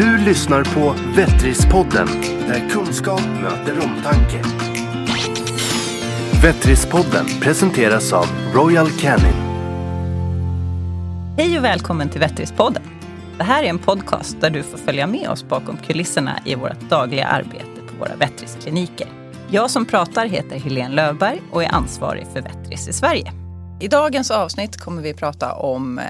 Du lyssnar på Vettrispodden, där kunskap möter omtanke. Vettrispodden presenteras av Royal Canin. Hej och välkommen till Vettrispodden. Det här är en podcast där du får följa med oss bakom kulisserna i vårt dagliga arbete på våra Vettriskliniker. Jag som pratar heter Helene Lövberg och är ansvarig för Vettris i Sverige. I dagens avsnitt kommer vi prata om eh,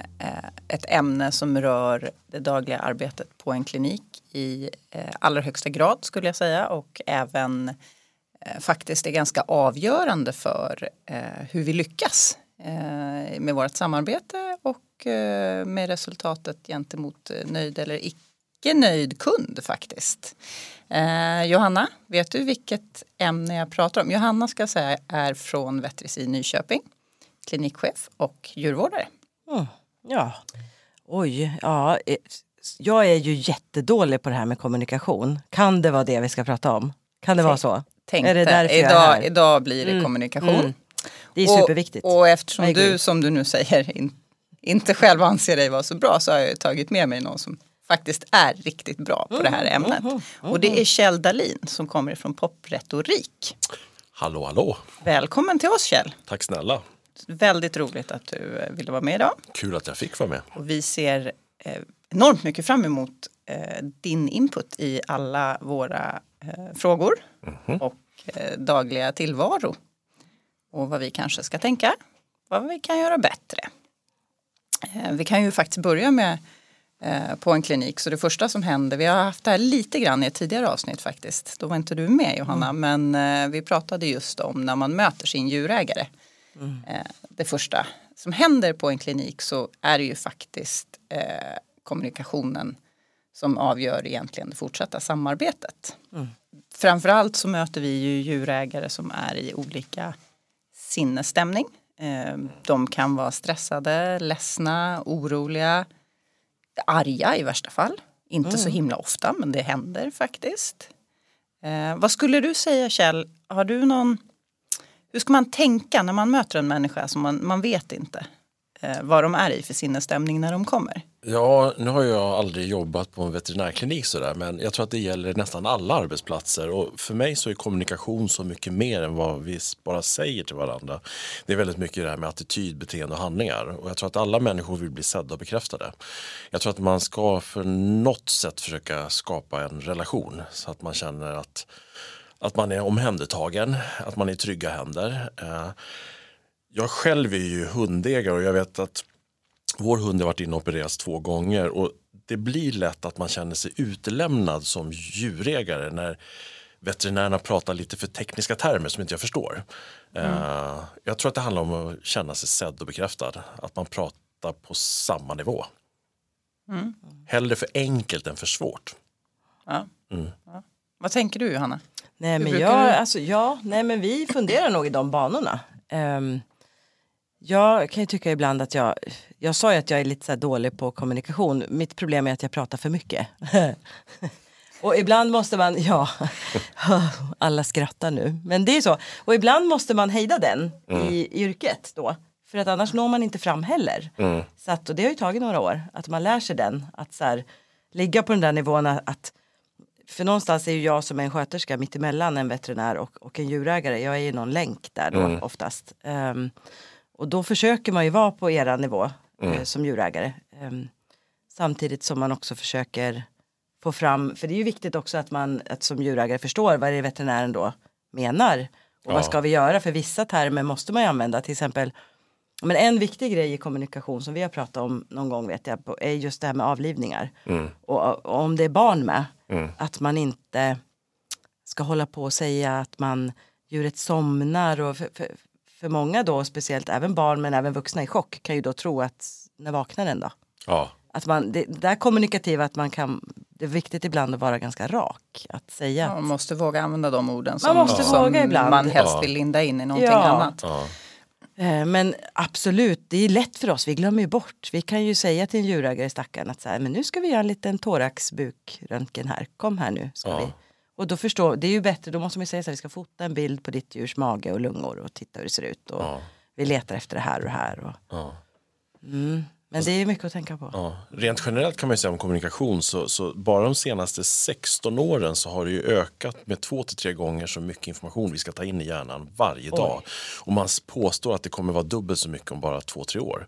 ett ämne som rör det dagliga arbetet på en klinik i eh, allra högsta grad skulle jag säga och även eh, faktiskt är ganska avgörande för eh, hur vi lyckas med vårt samarbete och med resultatet gentemot nöjd eller icke nöjd kund faktiskt. Johanna, vet du vilket ämne jag pratar om? Johanna ska säga är från Vetris i Nyköping klinikchef och djurvårdare. Oh ja, oj, ja. Eh, jag är ju jättedålig på det här med kommunikation. Kan det vara det vi ska prata om? Kan det vara så? Tänkte, är det därför idag, jag är här? idag blir det mm. kommunikation. Mm. Det är superviktigt. Och, och eftersom du som du nu säger in, inte själv anser dig vara så bra så har jag tagit med mig någon som faktiskt är riktigt bra på det här mm, ämnet. Mm, mm, och det är Kjell Dahlin som kommer från Popretorik. Hallå hallå! Välkommen till oss Kjell! Tack snälla! Väldigt roligt att du eh, ville vara med idag. Kul att jag fick vara med. Och vi ser eh, enormt mycket fram emot eh, din input i alla våra frågor mm -hmm. och dagliga tillvaro. Och vad vi kanske ska tänka, vad vi kan göra bättre. Vi kan ju faktiskt börja med på en klinik. Så det första som händer, vi har haft det här lite grann i ett tidigare avsnitt faktiskt. Då var inte du med Johanna, mm. men vi pratade just om när man möter sin djurägare. Mm. Det första som händer på en klinik så är det ju faktiskt eh, kommunikationen som avgör egentligen det fortsatta samarbetet. Mm. Framförallt så möter vi ju djurägare som är i olika sinnesstämning. Eh, de kan vara stressade, ledsna, oroliga, arga i värsta fall. Inte mm. så himla ofta men det händer faktiskt. Vad skulle du säga Kjell, har du någon hur ska man tänka när man möter en människa som man, man vet inte eh, vad de är i för sinnesstämning när de kommer? Ja, nu har jag aldrig jobbat på en veterinärklinik sådär men jag tror att det gäller nästan alla arbetsplatser och för mig så är kommunikation så mycket mer än vad vi bara säger till varandra. Det är väldigt mycket det här med attityd, beteende och handlingar och jag tror att alla människor vill bli sedda och bekräftade. Jag tror att man ska för något sätt försöka skapa en relation så att man känner att att man är omhändertagen, att man är i trygga händer. Eh, jag själv är ju hundägare och jag vet att vår hund har varit inne och opererats två gånger och det blir lätt att man känner sig utelämnad som djurägare när veterinärerna pratar lite för tekniska termer som inte jag förstår. Mm. Jag tror att det handlar om att känna sig sedd och bekräftad. Att man pratar på samma nivå. Mm. Hellre för enkelt än för svårt. Ja. Mm. Ja. Vad tänker du Johanna? Nej men, jag, alltså, ja, nej men vi funderar nog i de banorna. Um, jag kan ju tycka ibland att jag, jag sa ju att jag är lite så dålig på kommunikation. Mitt problem är att jag pratar för mycket. och ibland måste man, ja, alla skrattar nu, men det är så. Och ibland måste man hejda den mm. i yrket då. För att annars når man inte fram heller. Mm. Så att, och det har ju tagit några år, att man lär sig den. Att så här, ligga på den där nivån att för någonstans är ju jag som en sköterska mittemellan en veterinär och, och en djurägare. Jag är ju någon länk där då mm. oftast. Um, och då försöker man ju vara på era nivå mm. uh, som djurägare. Um, samtidigt som man också försöker få fram, för det är ju viktigt också att man att som djurägare förstår vad det är veterinären då menar. Och ja. vad ska vi göra? För vissa termer måste man ju använda, till exempel men en viktig grej i kommunikation som vi har pratat om någon gång vet jag är just det här med avlivningar. Mm. Och, och, om det är barn med, mm. att man inte ska hålla på och säga att man djuret somnar och för, för, för, många då, speciellt även barn men även vuxna i chock kan ju då tro att när vaknar den då? Ja. Att man, det, det där kommunikativa att man kan, det är viktigt ibland att vara ganska rak. Att säga ja, man måste våga använda de orden som man, måste som våga ibland. man helst vill linda in i någonting ja. annat. Eh, men absolut, det är lätt för oss. Vi glömmer ju bort. Vi kan ju säga till en djurägare stackaren att så här, men nu ska vi göra en liten thoraxbukröntgen här. Kom här nu. Ska ja. vi. Och då förstår, det är ju bättre, då måste man säga så här, vi ska fota en bild på ditt djurs mage och lungor och titta hur det ser ut. Och ja. Vi letar efter det här och det här. Och, ja. mm. Men det är mycket att tänka på. Ja, rent generellt kan man ju säga om kommunikation så, så bara de senaste 16 åren så har det ju ökat med två till tre gånger så mycket information vi ska ta in i hjärnan varje dag. Och man påstår att det kommer vara dubbelt så mycket om bara två, tre år.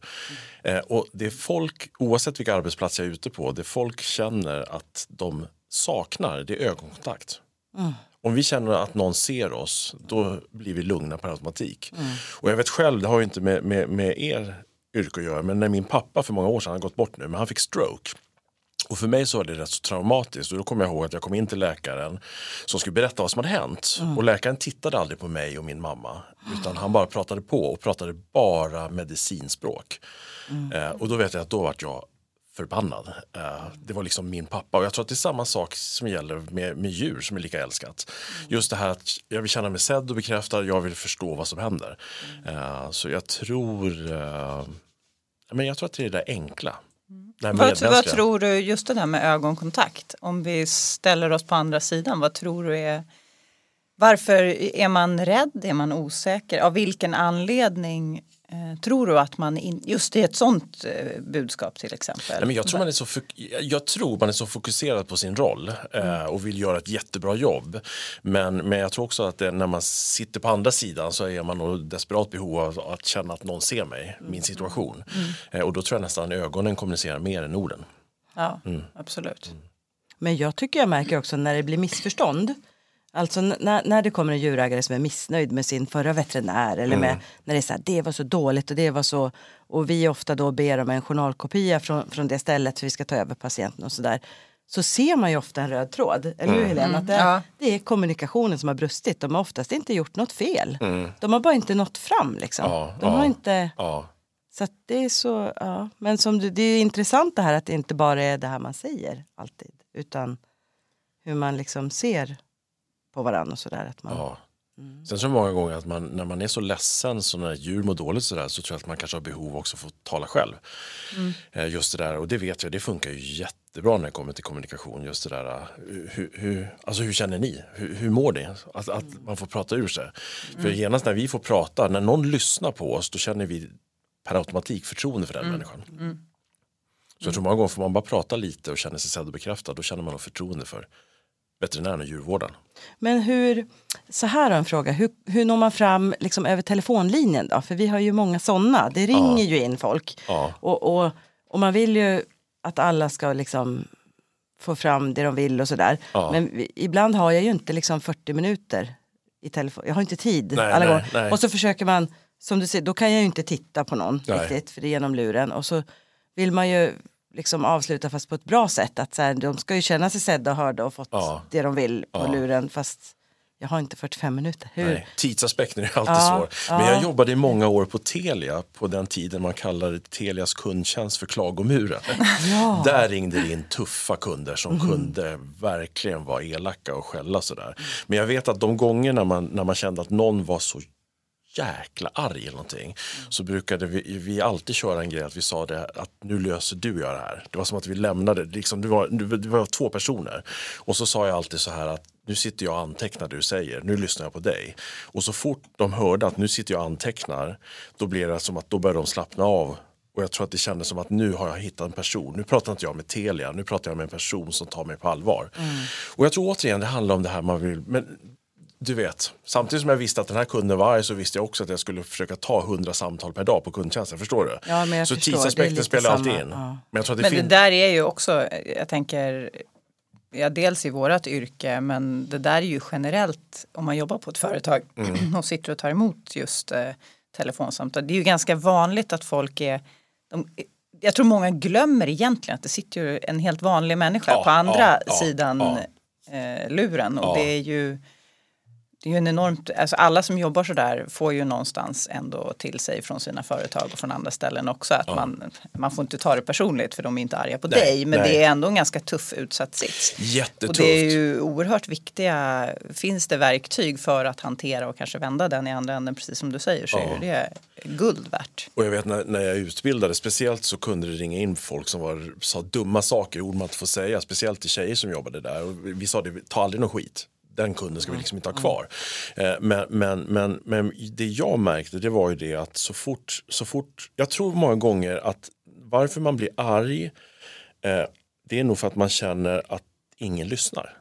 Eh, och det folk, oavsett vilka arbetsplatser jag är ute på, det folk känner att de saknar, det är ögonkontakt. Om vi känner att någon ser oss, då blir vi lugna per automatik. Och jag vet själv, det har ju inte med, med, med er yrke att göra, men när min pappa för många år sedan, han har gått bort nu, men han fick stroke. Och för mig så var det rätt så traumatiskt och då kommer jag ihåg att jag kom in till läkaren som skulle berätta vad som hade hänt. Och läkaren tittade aldrig på mig och min mamma utan han bara pratade på och pratade bara medicinspråk. Eh, och då vet jag att då vart jag förbannad. Eh, det var liksom min pappa och jag tror att det är samma sak som gäller med, med djur som är lika älskat. Just det här att jag vill känna mig sedd och bekräftad, jag vill förstå vad som händer. Eh, så jag tror, eh, men jag tror att det är det där enkla. Det Vad, vad tror du, just det där med ögonkontakt, om vi ställer oss på andra sidan, vad tror du är varför är man rädd, är man osäker, av vilken anledning tror du att man, in, just i ett sånt eh, budskap till exempel. Nej, men jag, tror man är så jag tror man är så fokuserad på sin roll eh, och vill göra ett jättebra jobb. Men, men jag tror också att det, när man sitter på andra sidan så är man nog desperat behov av att känna att någon ser mig, min situation. Eh, och då tror jag nästan ögonen kommunicerar mer än orden. Ja, absolut. Men jag tycker jag märker också när det blir missförstånd. Alltså när, när det kommer en djurägare som är missnöjd med sin förra veterinär eller med när det är så här, det var så dåligt och det var så och vi ofta då ber om en journalkopia från, från det stället för vi ska ta över patienten och sådär. Så ser man ju ofta en röd tråd, eller hur Helena? Att det, Ja. det är kommunikationen som har brustit. De har oftast inte gjort något fel. De har bara inte nått fram liksom. Ja, De ja. har inte... Ja, Så att det är så, ja. Men som du, det är intressant det här att det inte bara är det här man säger alltid. Utan hur man liksom ser på varandra och sådär. Att man, ja. Sen tror jag många gånger att man, när man är så ledsen så när djur mår dåligt så, där, så tror jag att man kanske har behov också för att tala själv. Eh, Just det där, och det vet jag, det funkar ju jättebra när det kommer till kommunikation. Just det där, eh, hur, hur, alltså hur känner ni? Hur, hur mår ni? Att, att man får prata ur sig. För genast när vi får prata, när någon lyssnar på oss, då känner vi per automatik förtroende för den människan. Så jag tror många gånger får man bara prata lite och känna sig sedd och bekräftad, då känner man nog förtroende för veterinären och djurvårdaren. Men hur, så här har en fråga, hur, hur når man fram liksom över telefonlinjen då? För vi har ju många sådana, det ringer ju in folk. Ja. Och, och, och man vill ju att alla ska liksom få fram det de vill och sådär. Ja. Men ibland har jag ju inte liksom 40 minuter i telefon, jag har inte tid Nej, alla nej, gånger. nej. Och så försöker man, som du säger, då kan jag ju inte titta på någon Nej. riktigt för det är genom luren. Och så vill man ju liksom avsluta fast på ett bra sätt. Att så här, de ska ju känna sig sedda och hörda och fått Ja. det de vill på Ja. luren fast jag har inte 45 minuter. Hur? Nej, tidsaspekten är alltid Ja, svår. Men ja. jag jobbade i många år på Telia på den tiden man kallade Telias kundtjänst för klagomuren. Där ringde det in tuffa kunder som Mhm. kunde verkligen vara elaka och skälla sådär. Men jag vet att de gånger när man, när man kände att någon var så jäkla arg eller någonting så brukade vi, vi alltid köra en grej att vi sa det att nu löser du jag det här. Det var som att vi lämnade, liksom, det, var, det var två personer. Och så sa jag alltid så här att nu sitter jag och antecknar det du säger, nu lyssnar jag på dig. Och så fort de hörde att nu sitter jag och antecknar, då blev det som att då började de slappna av. Och jag tror att det kändes som att nu har jag hittat en person. Nu pratar inte jag med Telia, nu pratar jag med en person som tar mig på allvar. Och jag tror återigen det handlar om det här man vill, men du vet, samtidigt som jag visste att den här kunden var arg så visste jag också att jag skulle försöka ta 100 samtal per dag på kundtjänsten. Förstår du? Ja, men jag så förstår. Tidsaspekten spelar alltid samma, in. ja. Men jag tror att det Men det där är ju också, jag tänker, ja, dels i vårat yrke men det där är ju generellt om man jobbar på ett företag och sitter och tar emot just eh, telefonsamtal. Det är ju ganska vanligt att folk är, de, jag tror många glömmer egentligen att det sitter ju en helt vanlig människa Ja, på andra ja, sidan ja. Eh, luren och det är ju det är ju en enormt, alltså alla som jobbar så där får ju någonstans ändå till sig från sina företag och från andra ställen också att man, man får inte ta det personligt för de är inte arga på Nej, dig men nej. det är ändå en ganska tuff utsatt sits. Och Jättetufft. det är ju oerhört viktiga, finns det verktyg för att hantera och kanske vända den i andra änden precis som du säger så Ja. är det guld värt. Och jag vet när, när jag utbildade, speciellt så kunde det ringa in folk som var, sa dumma saker, ord man inte får säga, speciellt till tjejer som jobbade där. Och vi sa det, ta aldrig någon skit. Den kunden ska vi liksom inte ha kvar. Eh, Men, men, men, men det jag märkte det var ju det att så fort, så fort, jag tror många gånger att varför man blir arg, eh, det är nog för att man känner att ingen lyssnar.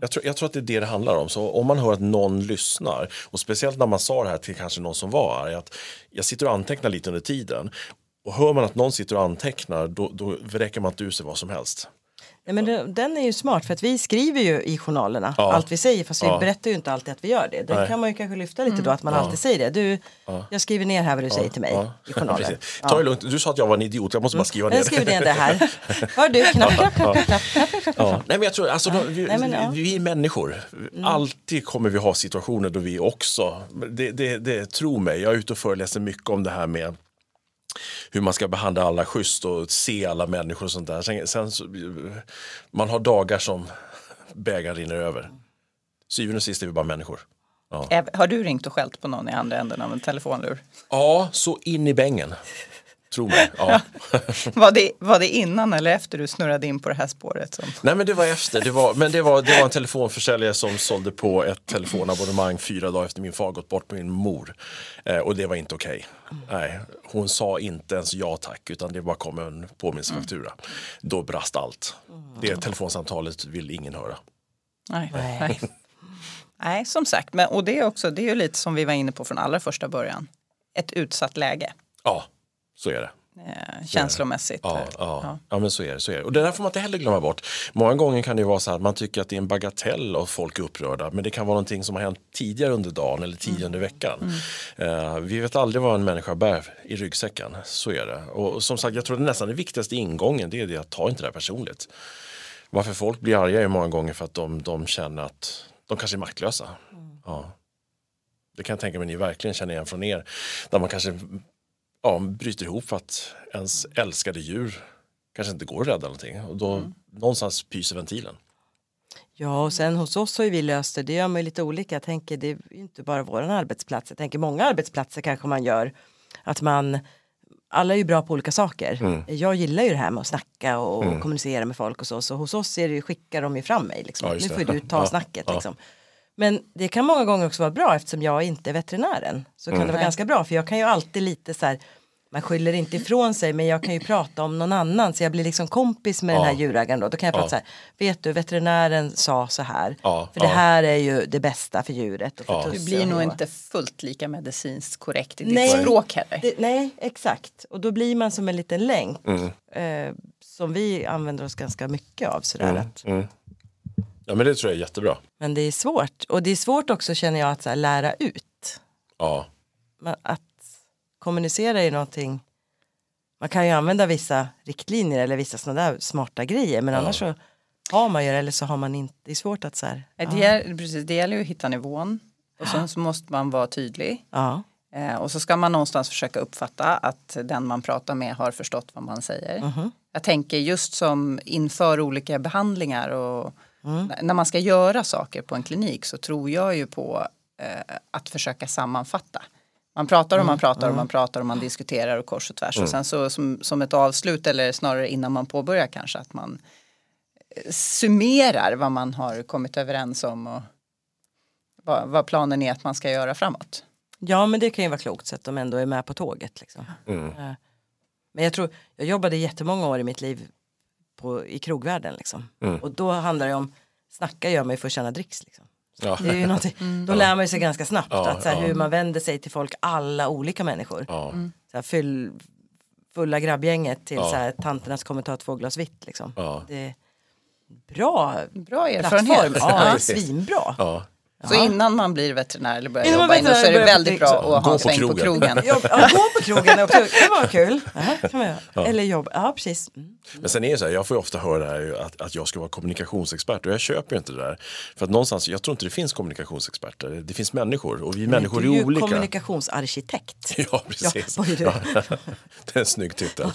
Jag tror, jag tror att det är det det handlar om. Så om man hör att någon lyssnar, och speciellt när man sa det här till kanske någon som var arg, att jag sitter och antecknar lite under tiden. Och hör man att någon sitter och antecknar, då, då vräker man inte ur sig vad som helst. Nej, men det, den är ju smart för att vi skriver ju i journalerna Ja. allt vi säger fast Ja. vi berättar ju inte alltid att vi gör det. Det Nej. kan man ju kanske lyfta lite då att man alltid säger det. Du, jag skriver ner här vad du säger till mig Ja. i journalen. Ta det lugnt, du sa att jag var en idiot, jag måste bara skriva ner Jag skriver ner det här. Hör du, knapp, knapp, knapp, knapp, knapp, knapp, knapp. Ja. Nej, men jag tror, alltså, vi, Nej, men, ja. Mm. vi, är människor. Alltid kommer vi ha situationer då vi också, det, det, det, tro mig, jag är ute och föreläser mycket om det här med hur man ska behandla alla schysst och se alla människor och sånt där. Sen, sen så, man har dagar som bägaren rinner över. Syvende och sist är vi bara människor. Ja. Har du ringt och skällt på någon i andra änden av en telefonlur? ja, så in i bängen. Tro mig. Ja. Var det, var det innan eller efter du snurrade in på det här spåret? Som... Nej men det var efter, det var, men det var, det var en telefonförsäljare som sålde på ett telefonabonnemang fyra dagar efter min far gått bort med min mor. Eh, och det var inte okej. Nej, hon sa inte ens ja tack utan det bara kom en påminnelsefaktura. Då brast allt. Det telefonsamtalet vill ingen höra. Nej. Nej. Nej. Nej, som sagt. Men, och det är, också, det är ju lite som vi var inne på från allra första början. Ett utsatt läge Ja, så är det. eh, känslomässigt. Ja, Eh, ja. ja, men så är det. Så är det. Och det där får man inte heller glömma bort. Många gånger kan det vara så att man tycker att det är en bagatell och folk är upprörda. Men det kan vara någonting som har hänt tidigare under dagen eller tidigare under veckan. Eh, vi vet aldrig vad en människa bär i ryggsäcken. Så är det. Och, som sagt, jag tror att nästan det viktigaste ingången det är det att ta inte det här personligt. Varför folk blir arga är många gånger för att de, de känner att de kanske är maktlösa. Ja. Det kan jag tänka mig ni verkligen känner igen från er. Där man kanske ja, bryter ihop för att ens älskade djur kanske inte går att rädda någonting. Och då någonstans pyser ventilen. Ja och sen hos oss har vi löst det, det gör man ju lite olika. Jag tänker det är ju inte bara vår arbetsplats. Jag tänker många arbetsplatser kanske man gör att man alla är ju bra på olika saker. Mm. Jag gillar ju det här med att snacka och kommunicera med folk och så. Så hos oss är det ju, skickar de ju fram mig. Liksom. Ja, nu får du ta Ja, snacket. ja. Men det kan många gånger också vara bra eftersom jag inte är veterinären. Så kan det vara ganska bra för jag kan ju alltid lite så här man skyller inte ifrån sig men jag kan ju prata om någon annan så jag blir liksom kompis med den här Ja. djurägaren då. Då kan jag prata Ja. så här, vet du veterinären sa så här. Ja, För det ja. här är ju det bästa för djuret. Och för Ja. Du blir nog inte fullt lika medicinskt korrekt i ditt Nej. språk heller. det, nej, exakt. Och då blir man som en liten länk. Mm. Eh, som vi använder oss ganska mycket av. Sådär att, Mm. Ja men det tror jag är jättebra. men det är svårt. Och det är svårt också känner jag att så här, lära ut. Ja, Men att kommunicera är någonting. Man kan ju använda vissa riktlinjer eller vissa sådana där smarta grejer. Men annars så har man ju det eller så har man inte. Det är svårt att så här. Nej, Det, gäller, precis, det gäller ju att hitta nivån. Och sen så måste man vara tydlig. Ja. Eh, och så ska man någonstans försöka uppfatta att den man pratar med har förstått vad man säger. Jag tänker just som inför olika behandlingar och n- när man ska göra saker på en klinik så tror jag ju på eh, att försöka sammanfatta. Man pratar och man pratar och man pratar och man diskuterar och kors och tvärs. Och sen så som, som ett avslut eller snarare innan man påbörjar kanske att man eh, summerar vad man har kommit överens om och vad, vad planen är att man ska göra framåt. Ja men det kan ju vara klokt så att de ändå är med på tåget. Liksom. Mm. Eh, Men jag tror, jag jobbade jättemånga år i mitt liv på, i krogvärlden. Liksom. Mm. Och då handlar det om, snacka gör man ju för att tjäna dricks. Liksom. ja. Det är ju någonting, Då lär man ju sig ganska snabbt Ja, att, så här, ja. hur man vänder sig till folk, alla olika människor. ja. Så här, fyll, fulla grabbgänget till Ja. så här, tanternas kommer ta två glas vitt. Liksom. Ja. Det är bra Bra erfarenhet. ja, Ja. svinbra. Ja. Så innan man blir veterinär eller börjar Innan jobba inom så är det väldigt bra att Gå ha en på sväng på krogen. krogen. Ja, ja, gå på krogen är det var kul. Aha, göra. Eller jobb, ja precis. Mm. Men sen är det så här, jag får ju ofta höra det här, att, att jag ska vara kommunikationsexpert och jag köper ju inte det där. För att någonstans, jag tror inte det finns kommunikationsexperter. Det finns människor och vi människor du är är ju olika. kommunikationsarkitekt. Ja, precis. är? Ja, det är en snygg titel.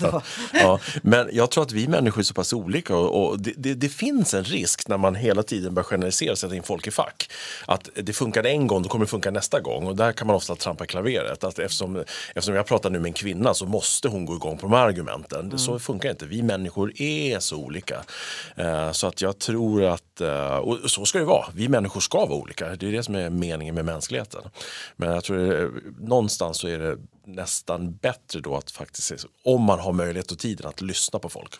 Ja, men jag tror att vi människor är så pass olika och, och det, det, det finns en risk när man hela tiden börjar generalisera och sätta in folk i fack. Att det funkade en gång, då kommer det funka nästa gång. Och där kan man ofta trampa i klaveret. Att eftersom, eftersom jag pratar nu med en kvinna så måste hon gå igång på de här argumenten. Mm. Så funkar det inte. Vi människor är så olika. Eh, så att jag tror att, eh, och så ska det vara. Vi människor ska vara olika. Det är det som är meningen med mänskligheten. Men jag tror eh, någonstans så är det nästan bättre då att faktiskt, om man har möjlighet och tiden att lyssna på folk.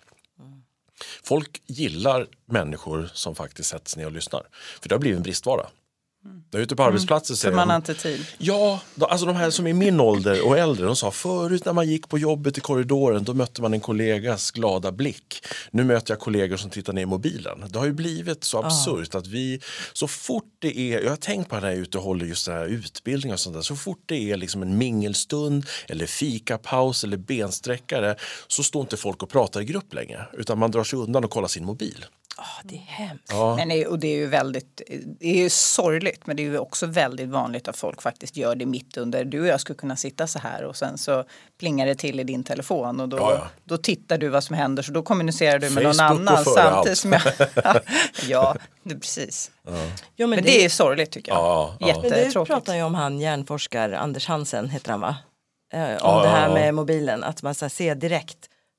Folk gillar människor som faktiskt sätter sig ner och lyssnar. För det har blivit en bristvara. Där ute på arbetsplatser För säger man har inte tid. Ja, alltså de här som är min ålder och äldre, de sa förut när man gick på jobbet i korridoren då mötte man en kollegas glada blick. Nu möter jag kollegor som tittar ner i mobilen. Det har ju blivit så absurt att vi, så fort det är, jag har tänkt på det när jag är ute och håller just det här utbildning och sånt där, så fort det är liksom en mingelstund eller fikapaus eller bensträckare så står inte folk och pratar i grupp längre utan man drar sig undan och kollar sin mobil. Ah, det är hemskt. Men det, är- och det är ju väldigt, det är ju sorgligt men det är ju också väldigt vanligt att folk faktiskt gör det mitt under. Du och jag skulle kunna sitta så här och sen så plingar det till i din telefon och då, Ja, ja. då tittar du vad som händer så då kommunicerar du med Facebook någon annan samtidigt som jag... ja, det, precis. Jo, Men det är sorgligt tycker jag. Ja, ja. Men du Jättetråkigt. pratar ju om han hjärnforskar Anders Hansen heter han va? Eh, om Ja, det här ja, ja. med mobilen, att man så här, ser direkt.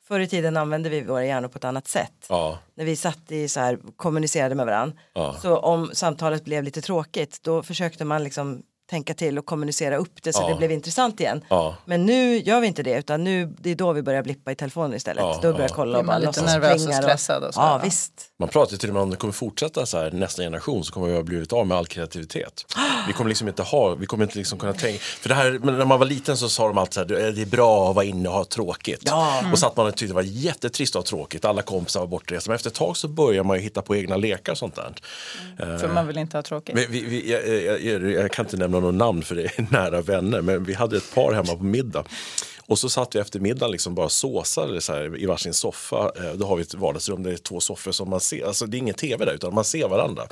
Förr i tiden använde vi våra hjärnor på ett annat sätt. Ja, När vi satt i så här, kommunicerade med varandra. Ja. Så om samtalet blev lite tråkigt då försökte man liksom tänka till och kommunicera upp det så Ja. det blev intressant igen. Ja. Men nu gör vi inte det utan nu det är då vi börjar blippa i telefonen istället. Ja, då börjar jag ja. kolla och bara man lite nervös och stressad och så, Ja visst. Man pratar ju till och med om det kommer fortsätta så här nästa generation så kommer vi ha blivit av med all kreativitet. Vi kommer liksom inte ha, vi kommer inte liksom kunna tänka, för det här, när man var liten så sa de alltid så här, det är bra att vara inne och ha tråkigt. Ja. Och satt man och tyckte det var jättetrist att ha tråkigt, alla kompisar var bortresta. Men efter ett tag så börjar man ju hitta på egna lekar och sånt där. För man vill inte ha tråkigt. Vi, vi, jag, jag, jag, jag kan inte nämna någon namn för det är nära vänner, men vi hade ett par hemma på middag. Och så satt vi efter middagen liksom bara såsade så här i varsin soffa. Eh, då har vi ett vardagsrum där det är två soffor som man ser. Alltså det är ingen tv där utan man ser varandra.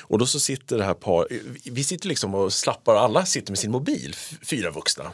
Och då så sitter det här par, vi sitter liksom och slappar, alla sitter med sin mobil, fyra vuxna.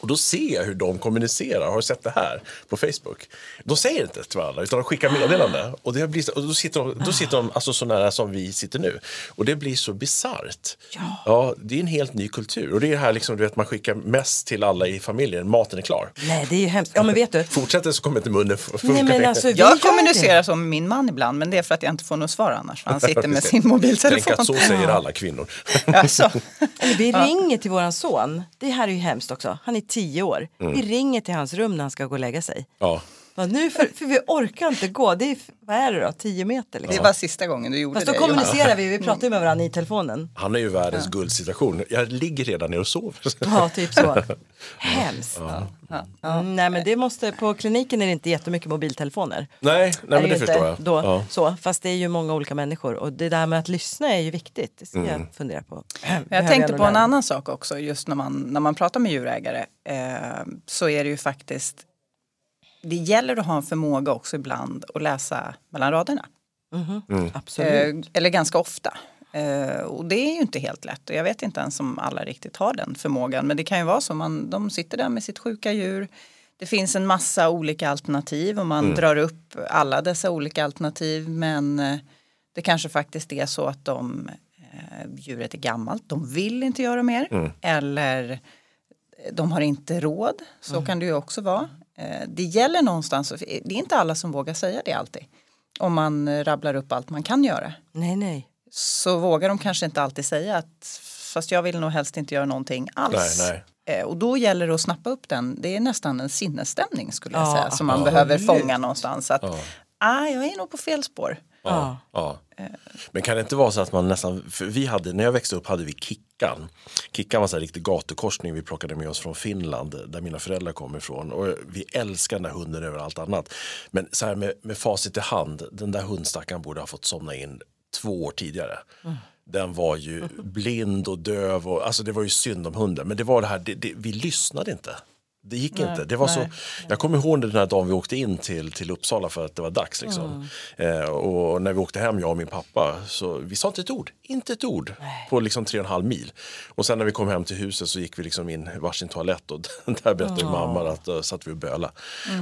Och då ser jag hur de kommunicerar. Har du sett det här på Facebook? De säger inte till varandra utan de skickar meddelande. Och, det blir och då sitter de, då sitter de alltså så nära som vi sitter nu. Och det blir så bisarrt. Ja. det är en helt ny kultur. Och det är det här liksom, du vet, man skickar mest till alla i familjen. Maten är klar. Nej det är ju hemskt. Ja men vet du. Fortsätter så kommer inte munnen funka. Nej men alltså Jag kommunicerar så med min man ibland men det är för att jag inte får något svar annars. Han sitter med sin mobiltelefon. Tänk att så säger alla kvinnor. Alltså, Eller vi ringer till våran son. Det här är ju hemskt också. Han är tio år. Mm. Vi ringer till hans rum när han ska gå och lägga sig. Ja. Bara, nu för, för vi orkar inte gå. Det är, vad är det då? Tio meter det liksom. var sista gången du gjorde Fast då det. kommunicerar vi. Vi pratar ju med varandra i telefonen. Han är ju världens guldsituation. Jag ligger redan ner och sover. Ja, typ så. Hemskt. Mm, nej men det måste, på kliniken är det inte jättemycket mobiltelefoner. Nej, nej men det förstår jag. Då, Ja. så, fast det är ju många olika människor och det där med att lyssna är ju viktigt. Det ska jag fundera på. Jag Behöver tänkte på en annan sak också just när man, när man pratar med djurägare eh, så är det ju faktiskt det gäller att ha en förmåga också ibland att läsa mellan raderna. Absolut. Eh, eller ganska ofta. Eh, och det är ju inte helt lätt och jag vet inte ens om alla riktigt har den förmågan. Men det kan ju vara så, man, de sitter där med sitt sjuka djur. Det finns en massa olika alternativ och man drar upp alla dessa olika alternativ. Men eh, det kanske faktiskt är så att de, eh, djuret är gammalt, de vill inte göra mer. Eller de har inte råd, så kan det ju också vara. Eh, Det gäller någonstans, det är inte alla som vågar säga det alltid. Om man eh, rabblar upp allt man kan göra Nej, nej. så vågar de kanske inte alltid säga att fast jag vill nog helst inte göra någonting alls. Nej, Eh, Och då gäller det att snappa upp den. Det är nästan en sinnesstämning skulle jag Ja, säga som man absolut. behöver fånga någonstans. Att ah, jag är nog på fel spår. Ja. Ja. Men kan det inte vara så att man nästan, vi hade, när jag växte upp hade vi Kickan. Kickan var här riktig gatukorsning vi plockade med oss från Finland där mina föräldrar kom ifrån. Och vi älskar den där hunden över allt annat. Men så här med, med facit i hand, den där hundstackaren borde ha fått somna in två år tidigare. Den var ju blind och döv och alltså det var ju synd om hunden. Men det var det här, det, det, vi lyssnade inte. Det gick inte. Det var så, jag kommer ihåg den här dagen vi åkte in till, till Uppsala för att det var dags. Liksom. Eh, och när vi åkte hem, jag och min pappa, så vi sa inte ett ord. Inte ett ord på liksom tre och en halv mil. Och sen när vi kom hem till huset så gick vi liksom in i varsin toalett och där berättade mamma att uh, satt vi och böla.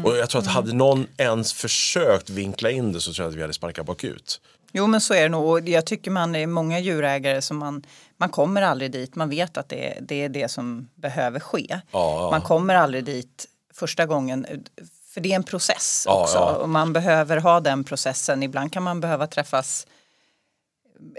Och jag tror att hade någon ens försökt vinkla in det så tror jag att vi hade sparkat bakut. Jo men så är det nog och jag tycker man är många djurägare som man, man kommer aldrig dit. Man vet att det, är- det är det som behöver ske. Ja. Man kommer aldrig dit första gången. För det är en process Ja, också ja. och man behöver ha den processen. Ibland kan man behöva träffas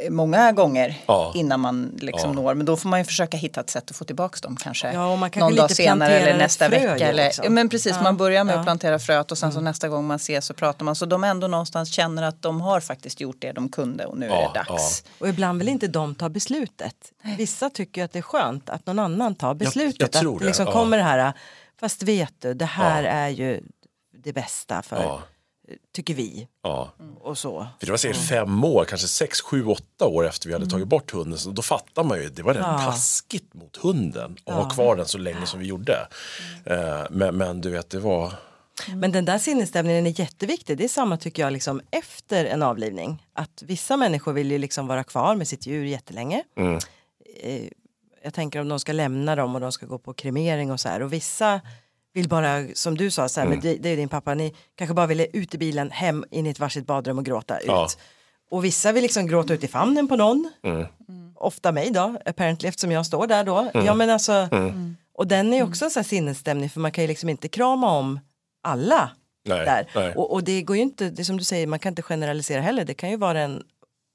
många gånger Ja. innan man liksom Ja. når. Men då får man ju försöka hitta ett sätt att få tillbaka dem kanske. Ja, och man kanske någon dag senare eller nästa frö vecka. Eller, ja, men precis, Ja, man börjar med ja. att plantera fröet och sen så nästa gång man ses så pratar man. Så de ändå någonstans känner att de har faktiskt gjort det de kunde och nu är det dags. Och ibland vill inte de ta beslutet. Vissa tycker att det är skönt att någon annan tar beslutet. jag tror att det, liksom ja. kommer det här, fast vet du, det här Ja. är ju det bästa för, Ja. Tycker vi. Ja. Och så. För det var säkert fem år, kanske sex, sju, åtta år efter vi hade tagit bort hunden. Så då fattar man ju, det var rätt Ja. taskigt mot hunden att ha kvar den så länge som vi gjorde. Eh, men, men du vet, det var... Men den där sinnesstämningen är jätteviktig. Det är samma tycker jag liksom efter en avlivning. Att vissa människor vill ju liksom vara kvar med sitt djur jättelänge. Eh, Jag tänker om de ska lämna dem och de ska gå på kremering och så här. Och vissa vill bara, som du sa, så här, men det, det är din pappa, ni kanske bara ville ut i bilen, hem in i ett varsitt badrum och gråta ut. Ja. Och vissa vill liksom gråta ut i famnen på någon. Ofta mig då, apparently, eftersom jag står där då. Ja, men alltså, Och den är ju också en sån här sinnesstämning för man kan ju liksom inte krama om alla Nej, där. nej. Och, och det går ju inte, det som du säger, man kan inte generalisera heller. Det kan ju vara den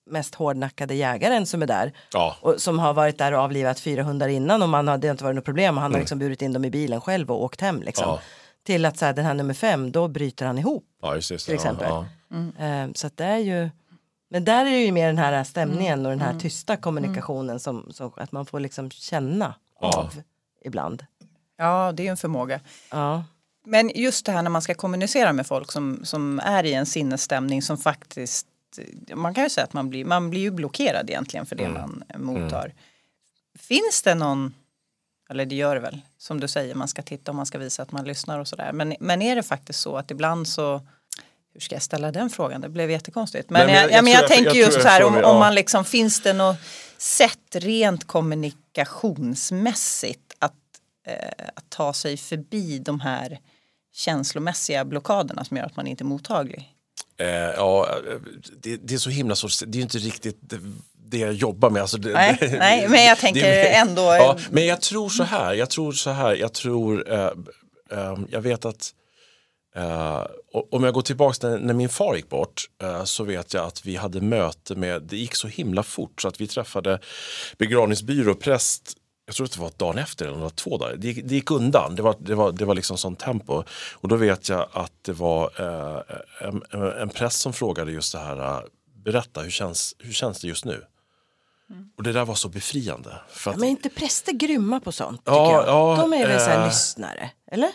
mest hårdnackade jägaren som är där. Ja. Och som har varit där och avlivat fyra hundar innan och man har, det har inte varit något problem och han har liksom burit in dem i bilen själv och åkt hem liksom. Ja. Till att så här, den här nummer fem, då bryter han ihop. Ja, just just. Till exempel. Ja, Eh, så att det är ju men där är det ju mer den här stämningen och den här tysta kommunikationen som, som att man får liksom känna Ja. av ibland. Ja, det är en förmåga. Ja. Men just det här när man ska kommunicera med folk som, som är i en sinnesstämning som faktiskt man kan ju säga att man blir, man blir ju blockerad egentligen för det man mottar. Finns det någon, eller det gör det väl, som du säger, man ska titta och man ska visa att man lyssnar och sådär. Men, men är det faktiskt så att ibland så, hur ska jag ställa den frågan? Det blev jättekonstigt. Men, Nej, men jag, jag ja, men jag, jag- tänker jag just så jag här om, om man liksom, finns det något sätt rent kommunikationsmässigt att, eh, att ta sig förbi de här känslomässiga blockaderna som gör att man inte är mottaglig. Eh, ja, det, det är så himla svårt. Det är ju inte riktigt det, det jag jobbar med. Alltså det, Nej, nej, men jag tänker ändå- Ja, men jag tror så här. Jag tror så här. Jag tror. Eh, eh, jag vet att. O- om jag går tillbaka när, när min far gick bort eh, så vet jag att vi hade möte med, det gick så himla fort så att vi träffade begravningsbyrå och präst jag tror att det var dagen efter eller det var två dagar. Det gick, det gick undan, det var, det var, det var liksom sånt tempo. Och då vet jag att det var eh, en, en präst som frågade just det här, eh, berätta hur känns, hur känns det just nu? Och det där var så befriande. För att, Men är inte präster grymma på sånt? Ja, ja, de är väl så här eh, lyssnare? Eller?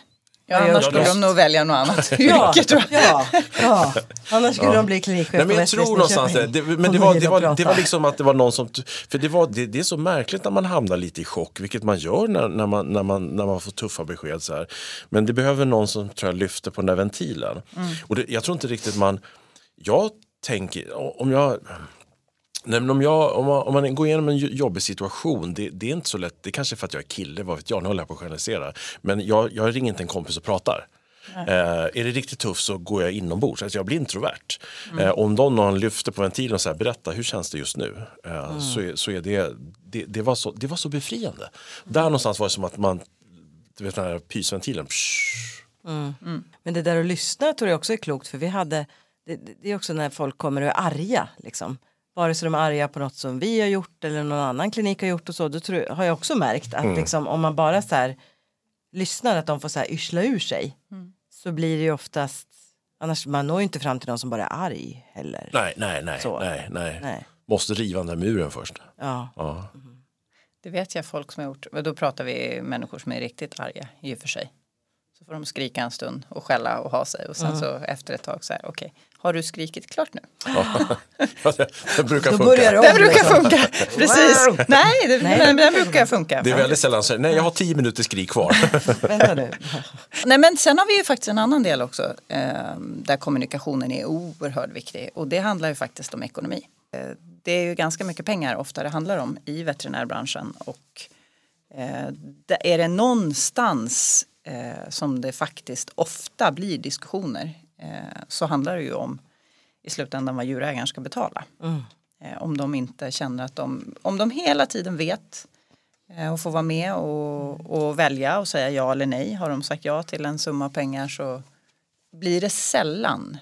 Ja, annars skulle de nog välja något annat Ja, yrke tror jag. ja, ja. Annars skulle de bli klinikchef Nej, men jag tror någonstans det. det men det var, det, var, det var liksom att det var någon som... För det, var, det, det är så märkligt när man hamnar lite i chock, vilket man gör när, när, man, när, man, när man får tuffa besked. Så här. Men det behöver någon som tror jag, lyfter på den där ventilen. Och det, jag tror inte riktigt man... Jag tänker, om jag... Nej, men om, jag, om, man, om man går igenom en jo- jobbig situation, det, det är inte så lätt. Det är kanske för att jag är kille, vad vet jag, nu håller jag på att generalisera. Men jag, jag ringer inte en kompis och pratar. Eh, är det riktigt tufft så går jag inombords, alltså jag blir introvert. Eh, om någon, någon lyfter på ventilen och säger berätta hur känns det just nu? Eh, så, är, så är det, det, det, var så, det var så befriande. Där någonstans var det som att man, du vet den här pysventilen, psh, Men det där att lyssna tror jag också är klokt för vi hade det, det- det är också när folk kommer och är arga liksom. Vare sig de är arga på något som vi har gjort eller någon annan klinik har gjort och så. Då tror, har jag också märkt att liksom, om man bara så här lyssnar att de får så här yrsla ur sig. Så blir det ju oftast, annars man når ju inte fram till någon som bara är arg heller. nej, nej, nej, Så. nej, nej. Nej. Måste riva den där muren först. Ja. Ja. Det vet jag folk som har gjort. Men då pratar vi människor som är riktigt arga i och för sig. Så får de skrika en stund och skälla och ha sig och sen så efter ett tag så här okej, har du skrikit klart nu? Ja, det, brukar funka. börjar det om. Den brukar liksom. funka, precis. Nej, det, Nej, den, den brukar funka. Det är väldigt sällan så nej jag har tio minuter skrik kvar. Vänta nu. Nej, men sen har vi ju faktiskt en annan del också eh, där kommunikationen är oerhört viktig och det handlar ju faktiskt om ekonomi. Eh, det är ju ganska mycket pengar ofta det handlar om i veterinärbranschen och eh, det är det någonstans eh, som det faktiskt ofta blir diskussioner så handlar det ju om i slutändan vad djurägaren ska betala. Mm. Eh, om de inte känner att de, om de hela tiden vet eh, och får vara med och, och välja och säga ja eller nej. Har de sagt ja till en summa pengar så blir det sällan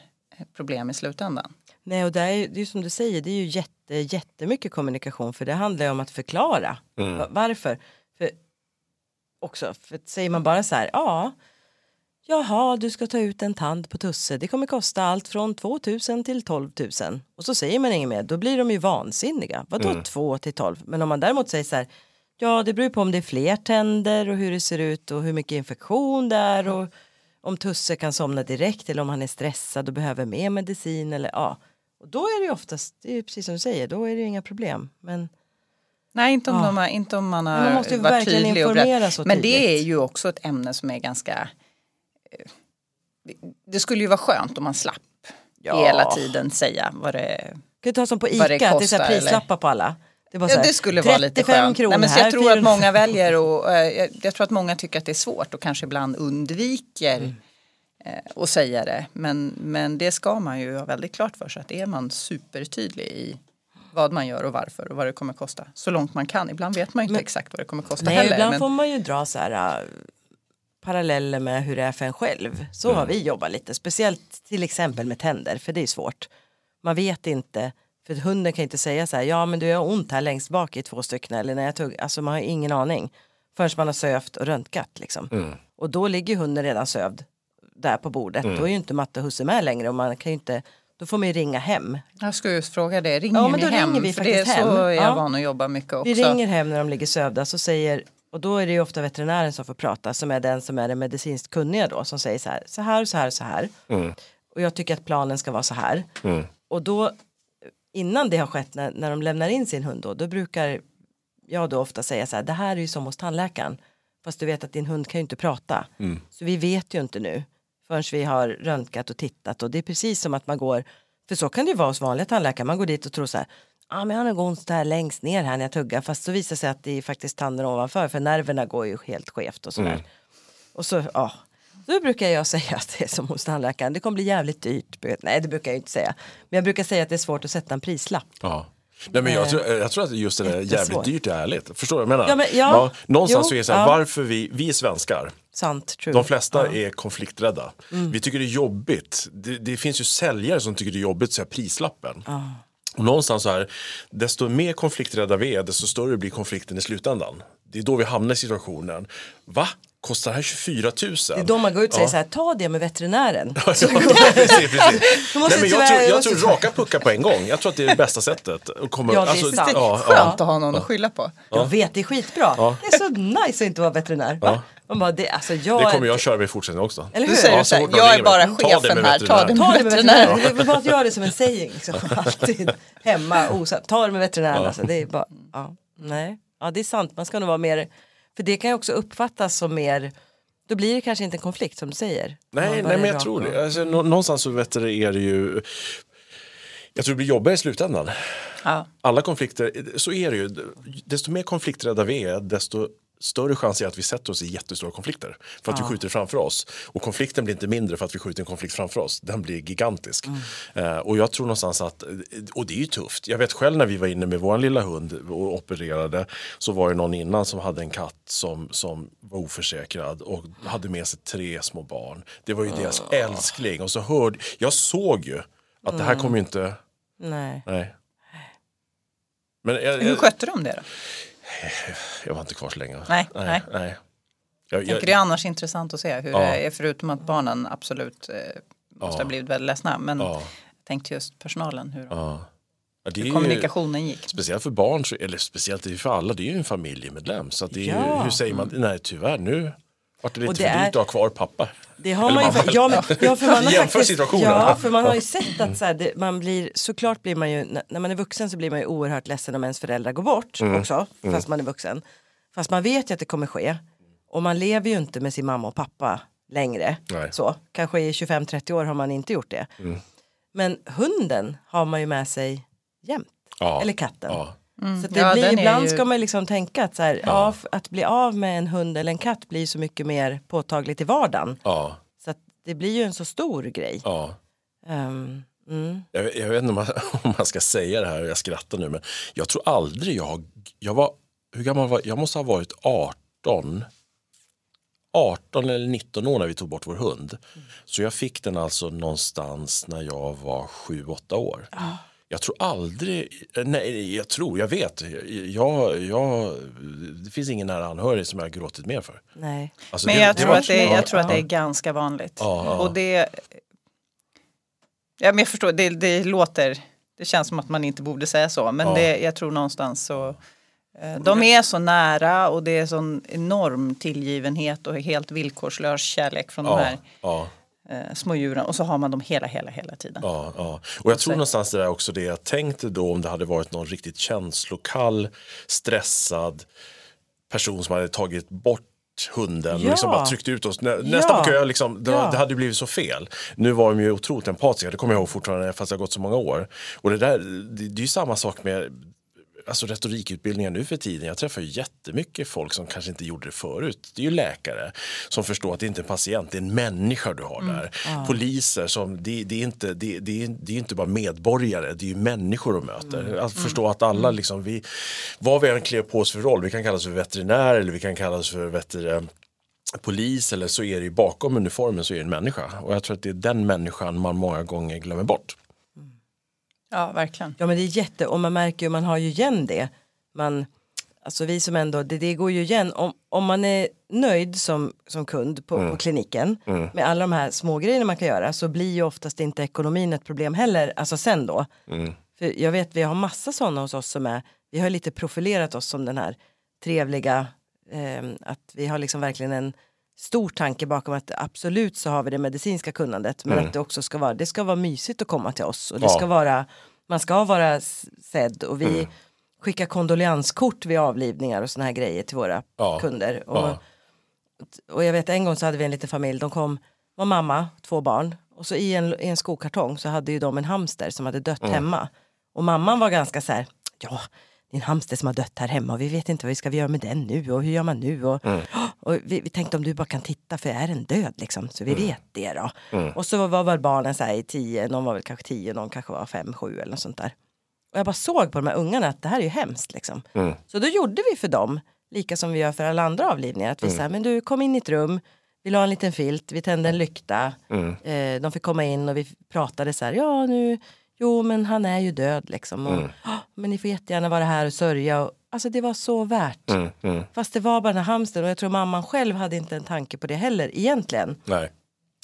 problem i slutändan. Nej och det är, ju- det är ju som du säger, det är ju jätte, jättemycket kommunikation för det handlar ju om att förklara va- varför. För, också, för att säger man bara så här, ja, jaha du ska ta ut en tand på Tusse, det kommer kosta allt från 2000 till 12 000 och så säger man inget mer, då blir de ju vansinniga. Vadå 2 till 12? Men om man däremot säger så här, ja det beror på om det är fler tänder och hur det ser ut och hur mycket infektion det är och om Tusse kan somna direkt eller om han är stressad och behöver mer medicin eller ja. Och då är det ju oftast, det är precis som du säger, då är det ju inga problem. Men Nej, inte om, Ja. de har, inte om man Men har man måste ju varit verkligen tydlig och informera så Men det är ju också ett ämne som är ganska... eh, Det skulle ju vara skönt om man slapp Ja. hela tiden säga vad det kan du ta som på Vad det ICA, att det är så här kostar, prislappar på alla. Det, Ja, det skulle vara lite 35 skönt. Nej, men så här, jag tror att 400 många väljer och eh, jag, jag tror att många tycker att det är svårt och kanske ibland undviker Mm. eh, att säga det. Men, men det ska man ju ha väldigt klart för sig att är man supertydlig i vad man gör och varför och vad det kommer kosta. Så långt man kan. Ibland vet man ju inte Men- exakt vad det kommer kosta Nej, heller. ibland men, får man ju dra så här äh, paralleller med hur det är för en själv. Så har vi jobbat lite, speciellt till exempel med tänder, för det är svårt. Man vet inte, för hunden kan inte säga så här, ja men du har ont här längst bak i två stycken eller när jag tog, alltså man har ingen aning förrän man har sövt och röntgat liksom. Och då ligger hunden redan sövd där på bordet. Då är ju inte matte husse med längre och man kan ju inte, då får man ju ringa hem. jag skulle just fråga det, ringer Ja, men ni då hem? ringer vi för det är faktiskt så hem. är jag Ja. van att jobba mycket också. Vi ringer hem när de ligger sövda så säger och då är det ju ofta veterinären som får prata som är den som är den medicinskt kunniga då som säger så här så här så här och så här. Och jag tycker att planen ska vara så här. Och då innan det har skett när, när de lämnar in sin hund då, då brukar jag då ofta säga så här det här är ju som hos tandläkaren. Fast du vet att din hund kan ju inte prata. Så vi vet ju inte nu förrän vi har röntgat och tittat. Och det är precis som att man går för så kan det ju vara hos vanliga tandläkare. Man går dit och tror så här ja men jag har nog ont där längst ner här när jag tuggar fast så visar det sig att det är faktiskt tanden ovanför för nerverna går ju helt skevt och sådär och så ja då brukar jag säga att det är som hos tandläkaren det kommer bli jävligt dyrt nej det brukar jag inte säga men jag brukar säga att det är svårt att sätta en prislapp Ja. Nej, men jag, tror, jag tror att just det där jävligt dyrt är ärligt. Förstår du vad jag menar? Ja, men- ja. någonstans Jo, så är det så här, ja. varför vi, vi är svenskar, sant true de flesta är konflikträdda. Vi tycker det är jobbigt. Det, det finns ju säljare som tycker det är jobbigt att säga prislappen. Och någonstans så här, desto mer konflikträdda vi är, desto större blir konflikten i slutändan. Det är då vi hamnar i situationen, va? Kostar det här 24 000? det är då man går ut och säger så här ta det med veterinären Ja, precis, precis. Då måste Nej, men jag, tror, jag raka puckar på en gång. Jag tror att det är det bästa sättet. Att komma, Ja, det är alltså, sant. ja, Skönt ja. att ha någon att skylla på. Jag vet, det är skitbra. Det är så nice att inte vara veterinär. Va? Man bara, det, alltså jag, Det kommer jag köra med i fortsättningen också. Eller Du hur? säger Ja, så här, jag är bara chefen här, ta det veterinär. med Ta det med veterinär. veterinär. Det är bara att göra det som en saying. Liksom. Alltid hemma, osagt. Ta det med veterinären. Alltså. Det är bara, ja, nej. Ja, det är sant. Man ska nog vara mer, för det kan ju också uppfattas som mer, då blir det kanske inte en konflikt som du säger. Nej, nej men jag tror det. Alltså, nå- någonstans så vet du, är det ju... Jag tror det blir jobbigare i slutändan. Ja. Alla konflikter, så är det ju. Desto mer konflikträdda vi är, desto större chans är att vi sätter oss i jättestora konflikter. För att vi skjuter framför oss. Och konflikten blir inte mindre för att vi skjuter en konflikt framför oss. Den blir gigantisk. Eh, och jag tror någonstans att, och det är ju tufft. Jag vet själv när vi var inne med vår lilla hund och opererade. Så var det någon innan som hade en katt som, som var oförsäkrad och hade med sig tre små barn. Det var ju deras älskling. Och så hörde, jag såg ju att det här kommer ju inte, Nej. nej. Men jag, Hur jag, skötte de det då? Jag var inte kvar så länge. Nej, nej. nej. Jag, Jag tycker det är annars intressant att se hur Ja. det är förutom att barnen absolut eh, måste Ja. ha blivit väldigt ledsna. Men Ja. jag tänkte just personalen, hur Ja. Är ju, kommunikationen gick. speciellt för barn, eller speciellt för alla, det är ju en familjemedlem. Så det är, ju- hur säger man, nej tyvärr nu vart det lite Och det för dyrt att ha kvar pappa. Det har Eller man ju, fa- ja, men, ja, för man har faktiskt. Ja, för man har ju sett att så här, det, man blir, såklart blir man ju, när- man är vuxen så blir man ju oerhört ledsen om ens föräldrar går bort Mm. också, fast man är vuxen. Fast man vet ju att det kommer ske. Och man lever ju inte med sin mamma och pappa längre. Nej. Så, kanske i 25-30 år har man inte gjort det. Mm. Men hunden har man ju med sig jämt. Ja. Eller katten. Ja. Så att det Ja, blir, ibland ju- ska man liksom tänka att, så här, ja. f- att bli av med en hund eller en katt blir så mycket mer påtagligt i vardagen. Ja. Så att det blir ju en så stor grej. Ja. Ehm, Jag, vet- jag vet inte om man, om man ska säga det här, jag skrattar nu, men jag tror aldrig jag. Jag var, hur gammal var jag? måste ha varit 18. 18 eller 19 år när vi tog bort vår hund. Så jag fick den alltså någonstans när jag var 7-8 år. Jag tror aldrig, nej jag tror, jag vet, jag, jag, det finns ingen nära anhörig som jag har gråtit mer för. Nej. Alltså, Men det- jag, det tror var- att det, ja, jag tror att det är ganska vanligt. Ja, ja. Och det, ja, men jag förstår, det, det låter, det känns som att man inte borde säga så. Men Ja. det, jag tror någonstans så, eh, de är så nära och det är sån enorm tillgivenhet och helt villkorslös kärlek från de Ja, här ja. Eh, små djuren. Och så har man dem hela, hela, hela tiden. Ja, ja. Och jag tror någonstans det där också det jag tänkte då om det hade varit någon riktigt känslokall, stressad person som hade tagit bort hunden och Ja. liksom bara tryckt ut oss. Nä, Nästa Ja. kö, liksom, det, Ja. det hade blivit så fel. Nu var de ju otroligt empatiska, det kommer jag ihåg fortfarande fast det har gått så många år. Och det där, det, det är ju samma sak med alltså retorikutbildningar nu för tiden. Jag träffar ju jättemycket folk som kanske inte gjorde det förut. Det är ju läkare som förstår att det inte är en patient, det är en människa du har där. Poliser som, det, det, är inte, det, det, är, det är inte bara medborgare, det är ju människor de möter. Att förstå att alla, liksom, vi, vad vi än klär på oss för roll, vi kan kallas för veterinär eller vi kan kallas för veter, polis eller så är det ju bakom uniformen så är det en människa. Och jag tror att det är den människan man många gånger glömmer bort. Ja, verkligen. Ja men det är jätte, och man märker ju, man har ju igen det. Man, alltså vi som ändå, det, det går ju igen, om, om man är nöjd som, som kund på, på kliniken med alla de här små grejerna man kan göra så blir ju oftast inte ekonomin ett problem heller, alltså sen då. För jag vet vi har massa sådana hos oss som är, vi har lite profilerat oss som den här trevliga, eh, att vi har liksom verkligen en stor tanke bakom att absolut så har vi det medicinska kunnandet men att det också ska vara, det ska vara mysigt att komma till oss och det Ja. ska vara, man ska vara sedd och vi skickar kondolenskort vid avlivningar och såna här grejer till våra Ja. kunder. Och, Ja. och jag vet en gång så hade vi en liten familj, de kom, var mamma, två barn och så i en, i en skokartong så hade ju de en hamster som hade dött hemma. Och mamman var ganska så här, ja det är en hamster som har dött här hemma och vi vet inte vad vi ska göra med den nu och hur gör man nu och, och vi, vi tänkte om du bara kan titta för är den död liksom? Så vi vet det då. Och så var väl barnen så här i tio, någon var väl kanske tio, någon kanske var fem, sju eller något sånt där. Och jag bara såg på de här ungarna att det här är ju hemskt liksom. Så då gjorde vi för dem, lika som vi gör för alla andra avlivningar, att vi sa, men du kom in i ett rum, vill ha en liten filt, vi tände en lykta, eh, de fick komma in och vi pratade så här, ja nu, jo men han är ju död liksom. Och, "Ah, men ni får jättegärna vara här och sörja. Och, alltså det var så värt. Fast det var bara den här hamstern och jag tror mamman själv hade inte en tanke på det heller egentligen. Nej.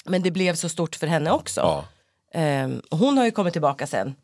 Men det blev så stort för henne också. Ja. Och hon har ju kommit tillbaka sen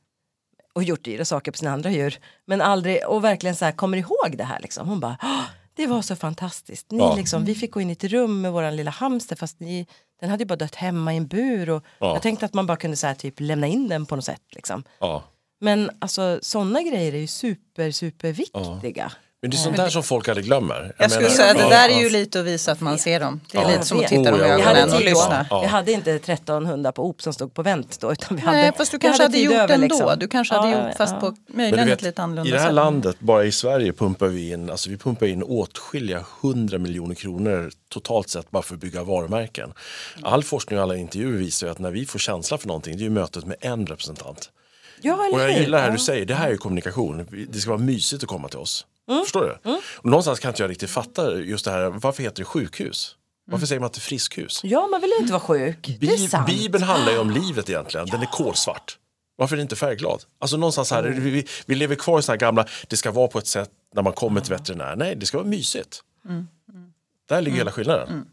och gjort dyra saker på sina andra djur. Men aldrig, och verkligen så här kommer ihåg det här liksom. Hon bara, "Ah, det var så fantastiskt. Ni, Ja. liksom, vi fick gå in i ett rum med våran lilla hamster fast ni, den hade ju bara dött hemma i en bur. Och Ja. Jag tänkte att man bara kunde så här, typ, lämna in den på något sätt. Liksom. Ja. Men alltså sådana grejer är ju super, super viktiga. Men det är sånt där som folk aldrig glömmer. Jag skulle menar- säga det där är ju lite att visa att man ser dem. Det är Ja. lite som att Jag titta vet. dem i Oh, hade, ögonen och inte, lyssna. Vi hade inte 13 hundar på OP som stod på vänt då. Utan vi hade, Nej, fast du kanske hade tid gjort ändå. liksom. Du kanske hade Ja, gjort fast ja. på möjligen vet, lite annorlunda I det här sätt. landet, bara i Sverige, pumpar vi in, alltså vi pumpar in åtskilliga hundra miljoner kronor totalt sett bara för att bygga varumärken. All forskning och alla intervjuer visar ju att när vi får känsla för någonting, det är ju mötet med en representant. Ja, eller Och jag gillar det här du säger, det här är ju kommunikation. Det ska vara mysigt att komma till oss. Mm. Förstår du? Och någonstans kan inte jag riktigt fatta just det här, varför heter det sjukhus? Varför säger man inte friskhus? Ja, man vill ju inte vara sjuk. det är Bi- sant. Bibeln handlar ju om livet egentligen, den är kolsvart. Varför är det inte färgglad? Alltså någonstans här, Mm. vi, vi, lever kvar i såna här gamla, det ska vara på ett sätt när man kommer till veterinär. Nej, det ska vara mysigt. Mm. Där ligger hela skillnaden.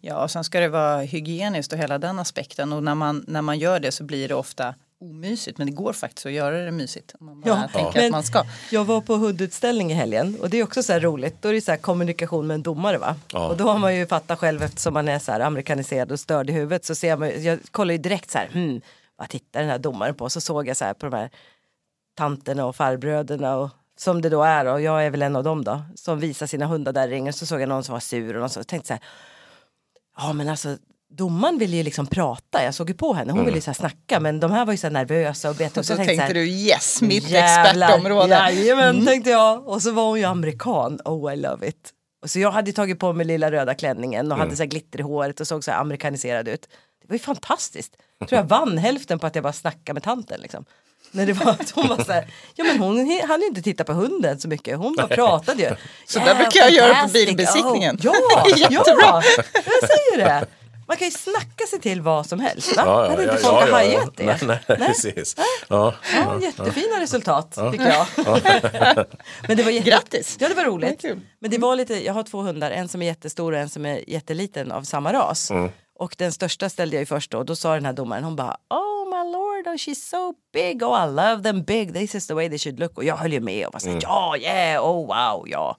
Ja, och sen ska det vara hygieniskt och hela den aspekten. Och när man, när man gör det så blir det ofta omysigt. Men det går faktiskt att göra det mysigt. Om man bara Ja, tänker men- att man ska. Jag var på hundutställning i helgen och det är också så här roligt. Då är det så här kommunikation med en domare va? Ja. Och då har man ju fattat själv eftersom man är så här amerikaniserad och störd i huvudet så ser man jag kollar ju direkt så här, hmm, vad tittar den här domaren på? Så såg jag så här på de här tanterna och farbröderna och som det då är och jag är väl en av dem då som visar sina hundar där i ringen så såg jag någon som var sur och någon som tänkte så här ja men alltså domaren ville ju liksom prata, jag såg ju på henne, hon ville ju så här snacka men de här var ju så här nervösa och bet Och så jag tänkte så här, du yes, mitt Jävlar, expertområde. Jajamän, tänkte jag. Och så var hon ju amerikan. Oh, I love it. Och så jag hade tagit på mig lilla röda klänningen och hade så här glitter i håret och såg så här amerikaniserad ut. Det var ju fantastiskt. Jag tror jag vann hälften på att jag bara snackade med tanten liksom. När det var att hon var så här, ja men hon hann ju inte titta på hunden så mycket, hon bara pratade ju. Så där brukar jag göra på bilbesiktningen. Oh, ja, ja, jag säger det. Man kan ju snacka sig till vad som helst. Va? Ja, ja, Hade inte ja, folk ja, ja. hajat det? Nej, nej, precis. Ja, Ja, jättefina resultat fick jag. Men det var jätte... Grattis. Ja det var roligt. Det. Men det var lite, jag har två hundar, en som är jättestor och en som är jätteliten av samma ras. Mm. Och den största ställde jag ju först då, och då sa den här domaren, hon bara Oh my lord, oh, she's so big, oh I love them big, this is the way they should look. Och jag höll ju med och var såhär, Mm. ja, yeah, oh wow, ja.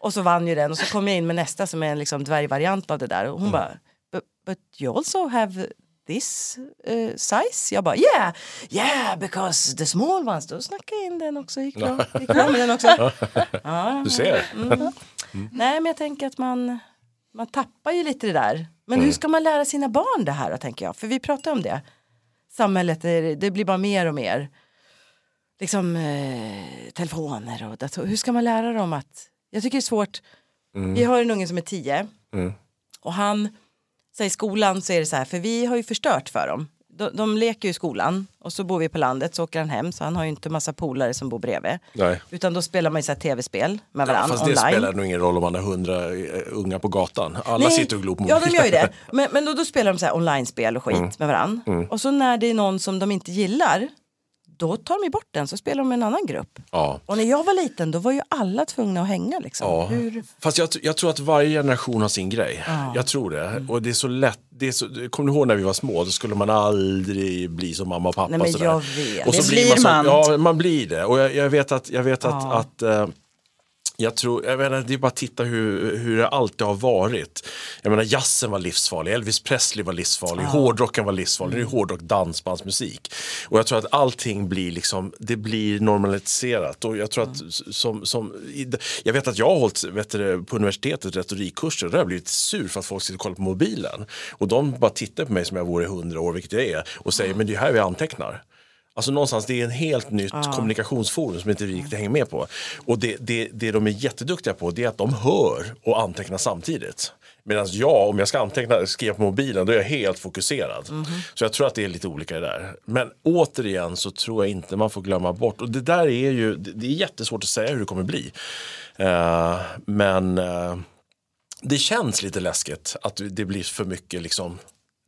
Och så vann ju den och så kom jag in med nästa som är en liksom dvärgvariant av det där Mm. och hon bara but, you also have this uh, size? Jag bara yeah, yeah because the small ones. Då snackade jag in den också, gick bra, gick med den också. Ja, Du ser. Mm. Nej men jag tänker att man, man tappar ju lite det där. Men Mm. hur ska man lära sina barn det här då tänker jag? För vi pratar om det. Samhället, det, blir bara mer och mer. Liksom eh, telefoner och datorer. Hur ska man lära dem att? Jag tycker det är svårt. Vi har en unge som är tio. Mm. Och han, så i skolan så är det så här, för vi har ju förstört för dem. De, de leker ju i skolan och så bor vi på landet så åker han hem så han har ju inte massa polare som bor bredvid. Nej. Utan då spelar man ju så här tv-spel med Ja, varandra fast det online. spelar nog ingen roll om man har hundra eh, unga på gatan. Alla Nej, sitter och glor på Ja, de mobilen. gör ju det. Men, men då, då spelar de så här online-spel och skit med varandra. Och så när det är någon som de inte gillar, då tar de bort den så spelar de med en annan grupp. Ja. Och när jag var liten då var ju alla tvungna att hänga liksom. Ja. Hur? Fast jag, jag tror att varje generation har sin grej. Jag tror det. Och det är så lätt. Det är så, kommer du ihåg när vi var små? Då skulle man aldrig bli som mamma och pappa. Nej, men sådär. jag vet. Och så Det blir man. Så, ja, man blir det. Och jag, jag vet att, jag vet att, Ja. att eh, jag tror, jag menar, det är bara att titta hur, hur det alltid har varit. Jag menar jazzen var livsfarlig, Elvis Presley var livsfarlig, hårdrocken var livsfarlig, nu är hårdrock dansbandsmusik. Och jag tror att allting blir liksom, det blir normaliserat. Och jag tror att som, som i- jag vet att jag har hållit vet du, på universitetet retorikkurser och där har jag blivit sur för att folk sitter och kollar på mobilen. Och de bara tittar på mig som jag vore hundra år, vilket jag är, och säger men det är här vi antecknar. Alltså någonstans, det är en helt nytt kommunikationsforum som inte vi riktigt hänger med på. Och det, det, det de är jätteduktiga på det är att de hör och antecknar samtidigt. Medan jag, om jag ska anteckna, skriva på mobilen, då är jag helt fokuserad. Så jag tror att det är lite olika där. Men återigen så tror jag inte man får glömma bort, och det där är ju, det är jättesvårt att säga hur det kommer bli. Eh, men eh, det känns lite läskigt att det blir för mycket liksom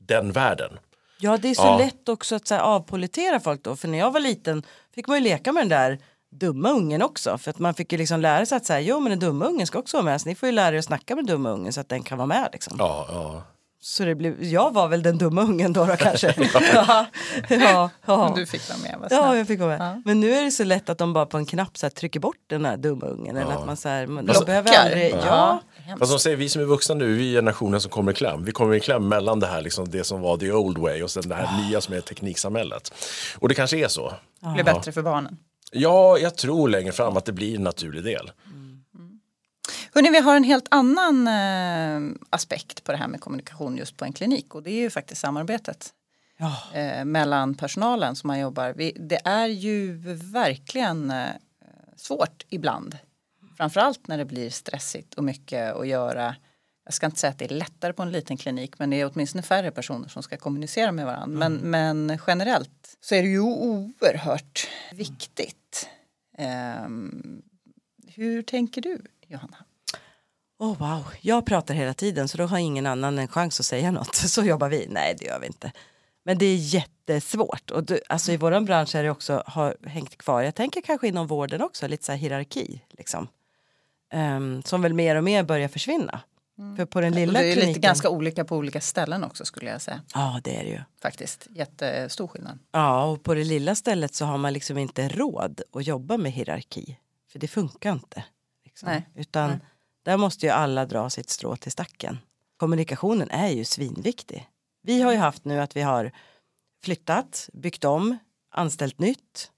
den världen. Ja det är så Ja. lätt också att så här, avpolitera folk då. För när jag var liten fick man ju leka med den där dumma ungen också. För att man fick ju liksom lära sig att säga, jo men den dumma ungen ska också vara med. Så ni får ju lära er att snacka med den dumma ungen så att den kan vara med liksom. Ja, ja. Så det blev, jag var väl den dumma ungen då, då kanske. ja, ja, ja. Du fick vara med, Ja, jag fick vara med. Ja. Men nu är det så lätt att de bara på en knapp så här, trycker bort den här dumma ungen. Eller att man så här, man, Blockar. behöver aldrig, ja. Ja. Fast de säger vi som är vuxna nu, vi är generationen som kommer i kläm. Vi kommer i kläm mellan det här, liksom, det som var the old way och sen det här nya som är tekniksamhället. Och det kanske är så. Det blir bättre för barnen. Ja, jag tror längre fram att det blir en naturlig del. Hörrni, vi har en helt annan eh, aspekt på det här med kommunikation just på en klinik och det är ju faktiskt samarbetet Ja. eh, mellan personalen som man jobbar. Vi, det är ju verkligen eh, svårt ibland. Framförallt när det blir stressigt och mycket att göra. Jag ska inte säga att det är lättare på en liten klinik men det är åtminstone färre personer som ska kommunicera med varandra. Men, men generellt så är det ju oerhört viktigt. Ehm, hur tänker du Johanna? Oh, wow, jag pratar hela tiden så då har ingen annan en chans att säga något. Så jobbar vi. Nej, det gör vi inte. Men det är jättesvårt. Och du, alltså, I vår bransch är det också har hängt kvar. Jag tänker kanske inom vården också, lite så här hierarki. Liksom. Ehm, som väl mer och mer börjar försvinna. För på den Och lilla det är kliniken. lite ganska olika på olika ställen också skulle jag säga. Ja, det är det ju. Faktiskt jättestor skillnad. Ja, och på det lilla stället så har man liksom inte råd att jobba med hierarki. För det funkar inte. Liksom. Nej. Utan Nej. Där måste ju alla dra sitt strå till stacken. Kommunikationen är ju svinviktig. Vi har ju haft nu att vi har flyttat, byggt om, anställt nytt.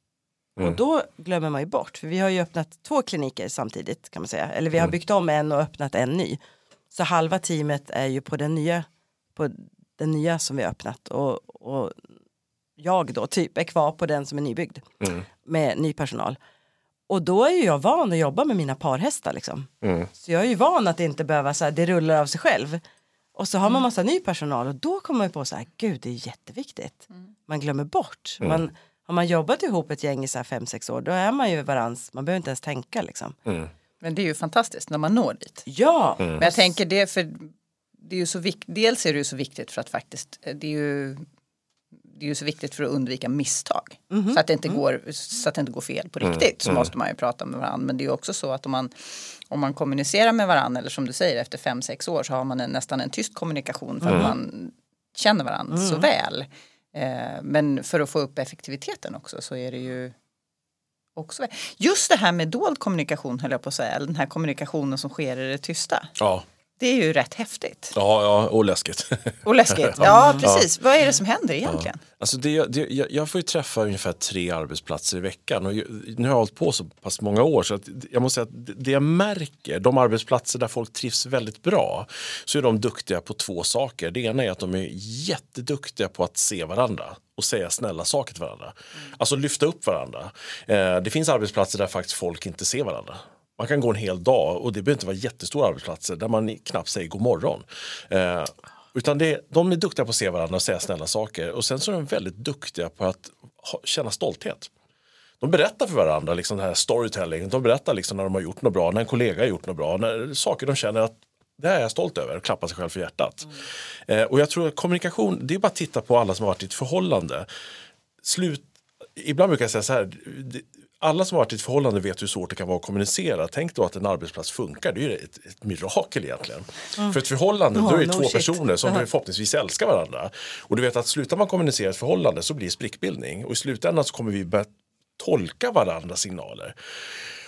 Och då glömmer man ju bort, för vi har ju öppnat två kliniker samtidigt kan man säga. Eller vi har byggt om en och öppnat en ny. Så halva teamet är ju på den nya, på den nya som vi har öppnat. Och, och jag då typ är kvar på den som är nybyggd. Med ny personal. Och då är ju jag van att jobba med mina parhästar liksom. Så jag är ju van att inte behöva så här, det rullar av sig själv. Och så har man massa ny personal och då kommer man på så här, gud det är jätteviktigt. Man glömmer bort. Man, har man jobbat ihop ett gäng i så här fem, sex år då är man ju varans, man behöver inte ens tänka liksom. Men det är ju fantastiskt när man når dit. Ja, Men jag tänker det för det är ju så vikt, dels är det ju så viktigt för att faktiskt det är ju det är ju så viktigt för att undvika misstag. Så, att det inte går, så att det inte går fel på riktigt så måste man ju prata med varandra. Men det är ju också så att om man, om man kommunicerar med varandra eller som du säger efter fem, sex år så har man en, nästan en tyst kommunikation för att man känner varandra så väl. Eh, men för att få upp effektiviteten också så är det ju också väl. Just det här med dold kommunikation höll jag på att säga, eller den här kommunikationen som sker i det tysta. Ja, Det är ju rätt häftigt. ja, ja och läskigt. Och läskigt. Ja, precis. Vad är det som händer egentligen? Alltså det, det, jag, jag får ju träffa ungefär tre arbetsplatser i veckan och nu har jag hållit på så pass många år så jag måste säga att det- jag märker, de arbetsplatser där folk trivs väldigt bra så är de duktiga på två saker. Det ena är att de är jätteduktiga på att se varandra och säga snälla saker till varandra. Alltså lyfta upp varandra. Eh, det finns arbetsplatser där faktiskt folk inte ser varandra. Man kan gå en hel dag och det behöver inte vara jättestora arbetsplatser där man knappt säger god morgon. Eh, utan det, de är duktiga på att se varandra och säga snälla saker. Och sen så är de väldigt duktiga på att ha, känna stolthet. De berättar för varandra, liksom det här storytelling. De berättar liksom när de har gjort något bra, när en kollega har gjort något bra. När, saker de känner att det här är jag stolt över och klappar sig själv för hjärtat. Eh, och jag tror att kommunikation, det är bara att titta på alla som har varit i ett förhållande. Slut, ibland brukar jag säga så här, alla som har varit i ett förhållande vet hur svårt det kan vara att kommunicera. Tänk då att en arbetsplats funkar, det är ju ett, ett mirakel egentligen. För ett förhållande, då är det no två shit. personer som Ja. förhoppningsvis älskar varandra. Och du vet att slutar man kommunicera ett förhållande så blir det sprickbildning. Och i slutändan så kommer vi börja tolka varandras signaler.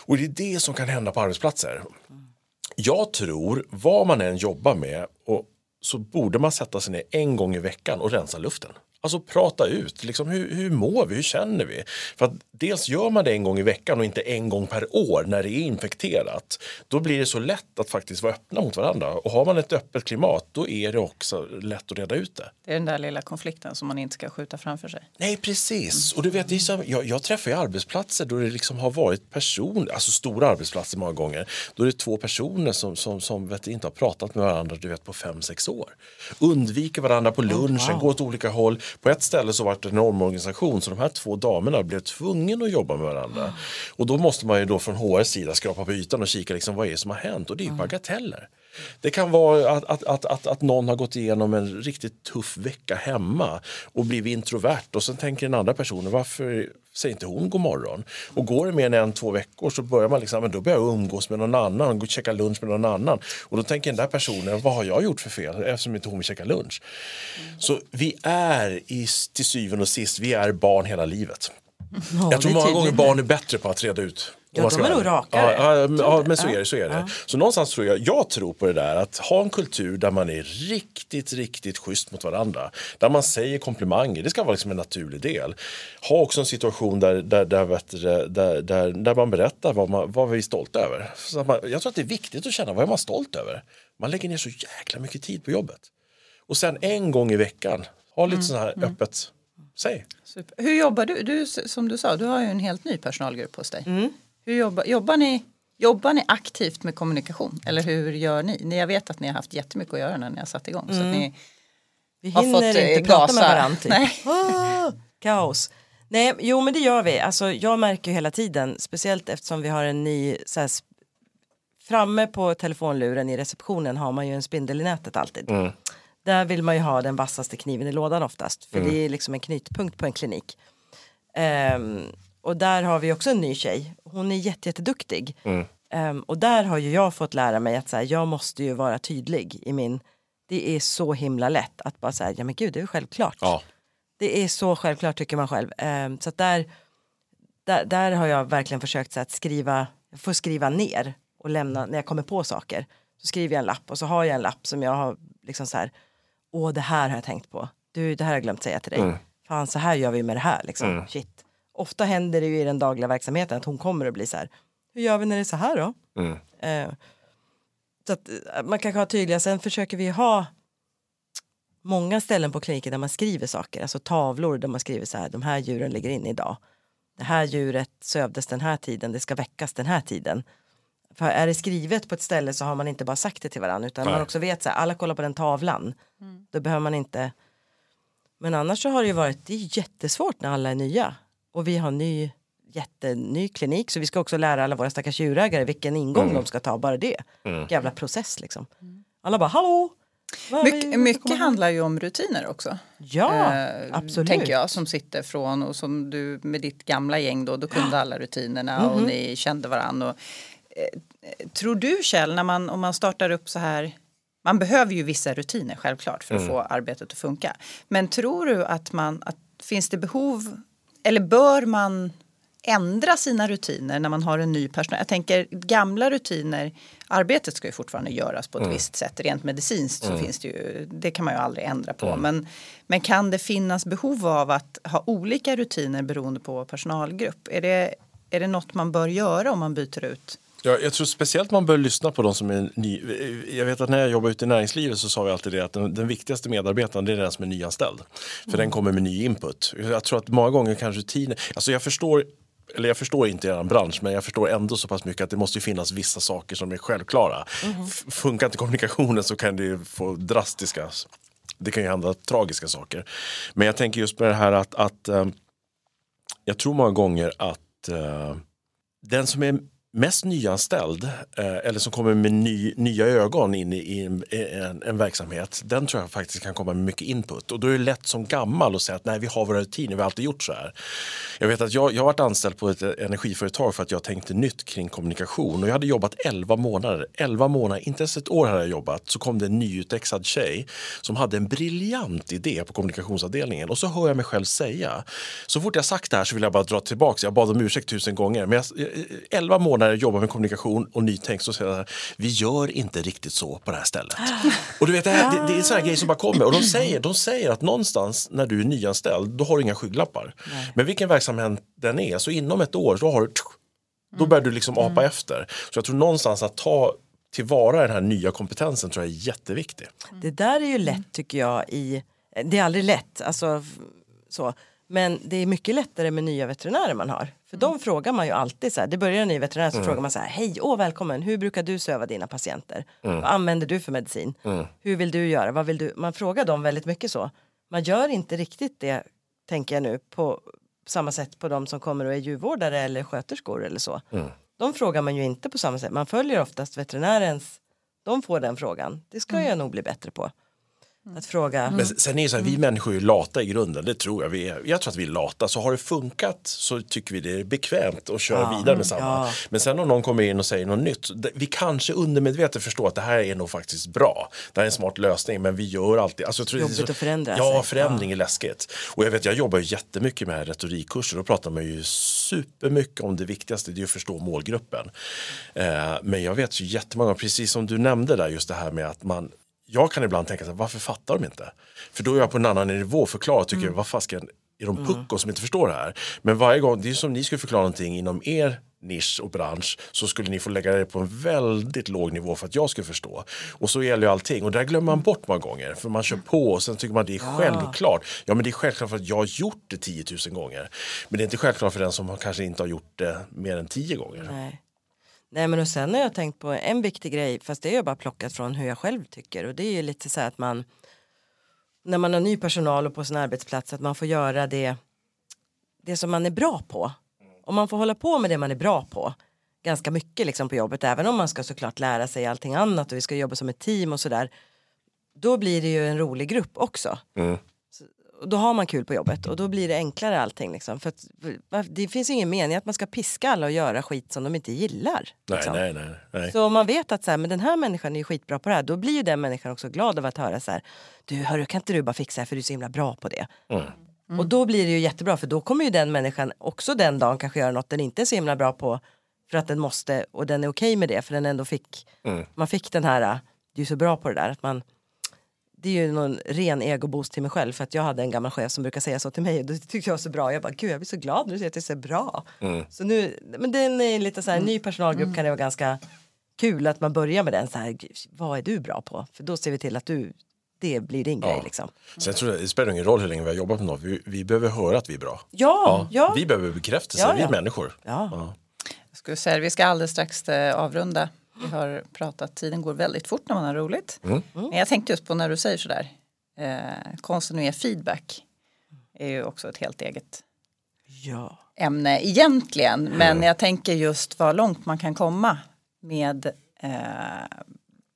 Och det är det som kan hända på arbetsplatser. Jag tror, vad man än jobbar med, och så borde man sätta sig ner en gång i veckan och rensa luften. Alltså prata ut, liksom, hur, hur mår vi, hur känner vi? För att dels gör man det en gång i veckan och inte en gång per år när det är infekterat. Då blir det så lätt att faktiskt vara öppna mot varandra. Och har man ett öppet klimat då är det också lätt att reda ut det. Det är den där lilla konflikten som man inte ska skjuta framför sig. Nej, precis. Och du vet, det är så, jag, jag träffar ju arbetsplatser då det liksom har varit personer, alltså stora arbetsplatser många gånger, då det är två personer som, som, som vet, inte har pratat med varandra du vet, på fem, sex år. Undviker varandra på lunchen, går åt olika håll. På ett ställe så var det en omorganisation så de här två damerna blev tvungna att jobba med varandra. Och då måste man ju då från HR sida skrapa på ytan och kika liksom, vad är det som har hänt och det är ju bagateller. Det kan vara att, att, att, att, att någon har gått igenom en riktigt tuff vecka hemma och blivit introvert och sen tänker den andra personen varför säger inte hon god morgon? Och går det mer än en, två veckor så börjar man liksom, men då börjar jag umgås med någon annan, gå och käka lunch med någon annan. Och då tänker den där personen, vad har jag gjort för fel eftersom inte hon vill käka lunch? Så vi är i, till syvende och sist, vi är barn hela livet. Ja, Jag tror många gånger barn är bättre på att reda ut. Ja, de är nog rakare. Ja, ja, men- ja, så är det. Så, är det. så någonstans tror jag, jag tror på det där att ha en kultur där man är riktigt, riktigt schysst mot varandra. Där man säger komplimanger, det ska vara liksom en naturlig del. Ha också en situation där, där, där, där, där, där man berättar vad, man, vad vi är stolta över. Så man, jag tror att det är viktigt att känna vad är man stolt över. Man lägger ner så jäkla mycket tid på jobbet. Och sen en gång i veckan, ha lite så här öppet, säg. Super. Hur jobbar du? du? Som du sa, du har ju en helt ny personalgrupp hos dig. Hur jobbar, jobbar, ni, jobbar ni aktivt med kommunikation? Eller hur gör ni? Ni- Jag vet att ni har haft jättemycket att göra när ni har satt igång. Så att ni, Vi har hinner fått, eh, inte prata med gasa. varandra. Typ. Nej. Ah, kaos. Nej, jo men det gör vi. Alltså, jag märker ju hela tiden, speciellt eftersom vi har en ny, så här, framme på telefonluren i receptionen har man ju en spindel i nätet alltid. Där vill man ju ha den vassaste kniven i lådan oftast, för det är liksom en knytpunkt på en klinik. Ehm, och där har vi också en ny tjej, hon är jätte, jätteduktig. Ehm, och där har ju jag fått lära mig att så här, jag måste ju vara tydlig i min, det är så himla lätt att bara säga, ja men gud det är ju självklart. Ja. Det är så självklart tycker man själv. Ehm, så att där, där, där har jag verkligen försökt så att skriva, jag får skriva ner och lämna när jag kommer på saker. Så skriver jag en lapp och så har jag en lapp som jag har liksom så här, åh det här har jag tänkt på. Du, det här har jag glömt säga till dig. Fan så här gör vi med det här liksom. Shit. Ofta händer det ju i den dagliga verksamheten att hon kommer och blir så här, hur gör vi när det är så här då? Eh, så att eh, man kanske har tydliga, sen försöker vi ha många ställen på kliniken där man skriver saker, alltså tavlor där man skriver så här, de här djuren ligger inne idag. Det här djuret sövdes den här tiden, det ska väckas den här tiden. För är det skrivet på ett ställe så har man inte bara sagt det till varandra utan Nej. man också vet så här, alla kollar på den tavlan. Då behöver man inte. Men annars så har det ju varit, det är jättesvårt när alla är nya. Och vi har ny, jätteny klinik så vi ska också lära alla våra stackars djurägare vilken ingång de ska ta, bara det. Jävla process liksom. Alla bara, hallå! Vi- Mycket, handlar ju om rutiner också. Ja, Eh, absolut. Tänker jag som sitter från och som du med ditt gamla gäng då, då kunde alla rutinerna Mhm. och ni kände varandra. Eh, tror du Kjell, när man, om man startar upp så här man behöver ju vissa rutiner självklart för att få arbetet att funka. Men tror du att man, att, finns det behov eller bör man ändra sina rutiner när man har en ny personal? Jag tänker gamla rutiner, arbetet ska ju fortfarande göras på ett visst sätt. Rent medicinskt så finns det ju, det kan man ju aldrig ändra på. Men, men kan det finnas behov av att ha olika rutiner beroende på personalgrupp? Är det, är det något man bör göra om man byter ut? Ja, jag tror speciellt man bör lyssna på de som är ny. Jag vet att när jag jobbade ute i näringslivet så sa vi alltid det att den, den viktigaste medarbetaren det är den som är nyanställd. För den kommer med ny input. Jag tror att många gånger kan rutiner, alltså jag förstår eller jag förstår inte er bransch men jag förstår ändå så pass mycket att det måste ju finnas vissa saker som är självklara. F- Funkar inte kommunikationen så kan det ju få drastiska, det kan ju hända tragiska saker. Men jag tänker just på det här att, att eh, jag tror många gånger att eh, den som är mest nyanställd eh, eller som kommer med ny, nya ögon in i, i en, en, en verksamhet, den tror jag faktiskt kan komma med mycket input. Och då är det lätt som gammal att säga att nej, vi har våra rutiner, vi har alltid gjort så här. Jag vet att jag, jag har varit anställd på ett energiföretag för att jag tänkte nytt kring kommunikation och jag hade jobbat 11 månader. 11 månader, inte ens ett år hade jag jobbat, så kom det en nyutexad tjej som hade en briljant idé på kommunikationsavdelningen och så hör jag mig själv säga, så fort jag sagt det här så vill jag bara dra tillbaka, jag bad om ursäkt tusen gånger, men jag, eh, 11 månader jobbar med kommunikation och nytänk så säger jag, vi gör inte riktigt så på det här stället. Och du vet, det, här, det, det är en sån här grej som bara kommer och de säger, de säger att någonstans när du är nyanställd, då har du inga skygglappar. Men vilken verksamhet den är, så inom ett år, då har du då börjar du liksom apa efter. Så jag tror någonstans att ta tillvara den här nya kompetensen tror jag är jätteviktig. Det där är ju lätt tycker jag i, det är aldrig lätt, alltså så. Men det är mycket lättare med nya veterinärer man har. För de frågar man ju alltid så här, det börjar en ny veterinär så frågar man så här, hej, åh välkommen, hur brukar du söva dina patienter? Vad använder du för medicin? Hur vill du göra? Vad vill du? Man frågar dem väldigt mycket så. Man gör inte riktigt det, tänker jag nu, på samma sätt på de som kommer och är djurvårdare eller sköterskor eller så. De frågar man ju inte på samma sätt, man följer oftast veterinärens, de får den frågan. Det ska jag nog bli bättre på. Att fråga, Men sen är det så här, vi människor är lata i grunden, det tror jag vi är. Jag tror att vi är lata, så har det funkat så tycker vi det är bekvämt att köra vidare med samma. Ja. Men sen om någon kommer in och säger något nytt, vi kanske undermedvetet förstår att det här är nog faktiskt bra. Det här är en smart lösning, men vi gör alltid... Alltså, jag tror det är Jobbigt så- att förändra Ja, sig. förändring är läskigt. Och jag vet, jag jobbar ju jättemycket med retorikkurser, då pratar man ju supermycket om det viktigaste, det är att förstå målgruppen. Eh, men jag vet ju jättemånga, precis som du nämnde där, just det här med att man jag kan ibland tänka så här, varför fattar de inte? För då är jag på en annan nivå förklarar tycker, Mm. vad fasken är de puckon som inte förstår det här? Men varje gång, det är som ni skulle förklara någonting inom er nisch och bransch så skulle ni få lägga det på en väldigt låg nivå för att jag skulle förstå. Och så gäller ju allting och där glömmer man bort många gånger för man kör på och sen tycker man det är självklart. Ja men det är självklart för att jag har gjort det 10 000 gånger. Men det är inte självklart för den som kanske inte har gjort det mer än 10 gånger. nej. Nej men och sen har jag tänkt på en viktig grej, fast det är jag bara plockat från hur jag själv tycker och det är ju lite så här att man när man har ny personal och på sin arbetsplats att man får göra det det som man är bra på. Om man får hålla på med det man är bra på ganska mycket liksom på jobbet även om man ska såklart lära sig allting annat och vi ska jobba som ett team och sådär då blir det ju en rolig grupp också. Mm. Då har man kul på jobbet och då blir det enklare allting. Liksom. För att, det finns ingen mening att man ska piska alla och göra skit som de inte gillar. Nej, liksom. nej, nej. nej. Så om man vet att så här, men den här människan är skitbra på det här, då blir ju den människan också glad av att höra så här, du hörru, kan inte du bara fixa det för du är så himla bra på det. Och då blir det ju jättebra för då kommer ju den människan också den dagen kanske göra något den inte är så himla bra på för att den måste och den är okej med det för den ändå fick, man fick den här, du är så bra på det där, att man det är ju någon ren egoboost till mig själv för att jag hade en gammal chef som brukar säga så till mig och det tyckte jag var så bra. Jag bara, gud jag blir så glad när du säger att det är så bra. Så nu, men den är lite så här, en ny personalgrupp kan det vara ganska kul att man börjar med den så här, vad är du bra på? För då ser vi till att du, det blir din grej liksom. Sen tror jag, det spelar ingen roll hur länge vi har jobbat med något, vi, vi behöver höra att vi är bra. Ja, ja. Vi behöver bekräftelse, Ja, vi är ja. människor. Ja. ska säga, vi ska alldeles strax eh, avrunda. Vi har pratat, tiden går väldigt fort när man har roligt. Men jag tänkte just på när du säger sådär, eh, konsten att ge feedback är ju också ett helt eget Ja. ämne egentligen. Men jag tänker just vad långt man kan komma med eh,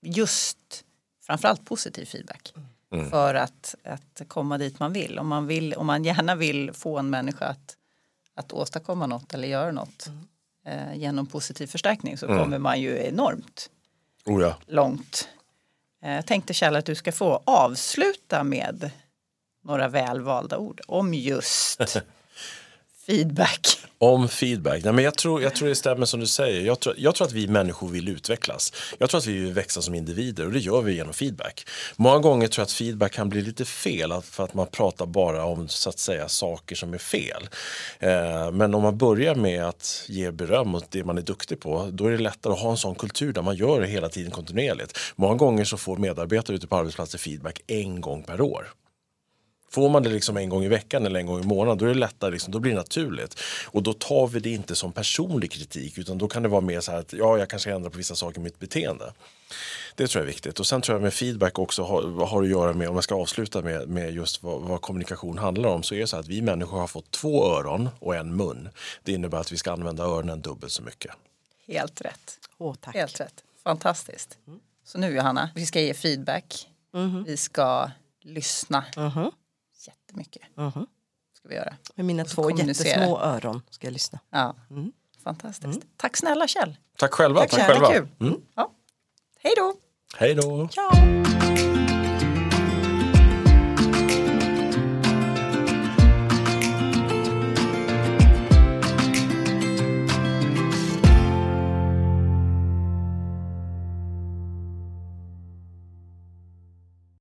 just framförallt positiv feedback. För att, att komma dit man vill. Om man, vill. om man gärna vill få en människa att, att åstadkomma något eller göra något eh, genom positiv förstärkning så kommer man ju enormt Oh ja. långt. Eh, Jag tänkte Kjell att du ska få avsluta med några välvalda ord om just feedback. Om feedback. Nej, men jag, tror, jag tror det stämmer som du säger. Jag tror, jag tror att vi människor vill utvecklas. Jag tror att vi vill växa som individer och det gör vi genom feedback. Många gånger tror jag att feedback kan bli lite fel för att man pratar bara om så att säga saker som är fel. Eh, men om man börjar med att ge beröm åt det man är duktig på då är det lättare att ha en sån kultur där man gör det hela tiden kontinuerligt. Många gånger så får medarbetare ute på arbetsplatser feedback en gång per år. Får man det liksom en gång i veckan eller en gång i månaden då är det lättare, liksom, då blir det naturligt. Och då tar vi det inte som personlig kritik utan då kan det vara mer så här att ja, jag kanske ändrar på vissa saker i mitt beteende. Det tror jag är viktigt. Och sen tror jag med feedback också har, har att göra med, om jag ska avsluta med, med just vad, vad kommunikation handlar om, så är det så att vi människor har fått två öron och en mun. Det innebär att vi ska använda öronen dubbelt så mycket. Helt rätt. Åh, tack. Helt rätt. Fantastiskt. Så nu Johanna, vi ska ge feedback. Vi ska lyssna Mhm. Jättemycket. Mhm. Ska vi göra. Med mina två jättesmå öron ska jag lyssna. Ja. Fantastiskt. Tack snälla Kjell. Tack själva. Tack, Kjell. själva. Kul. Mm. Ja. Hej då. Hej då. Ciao!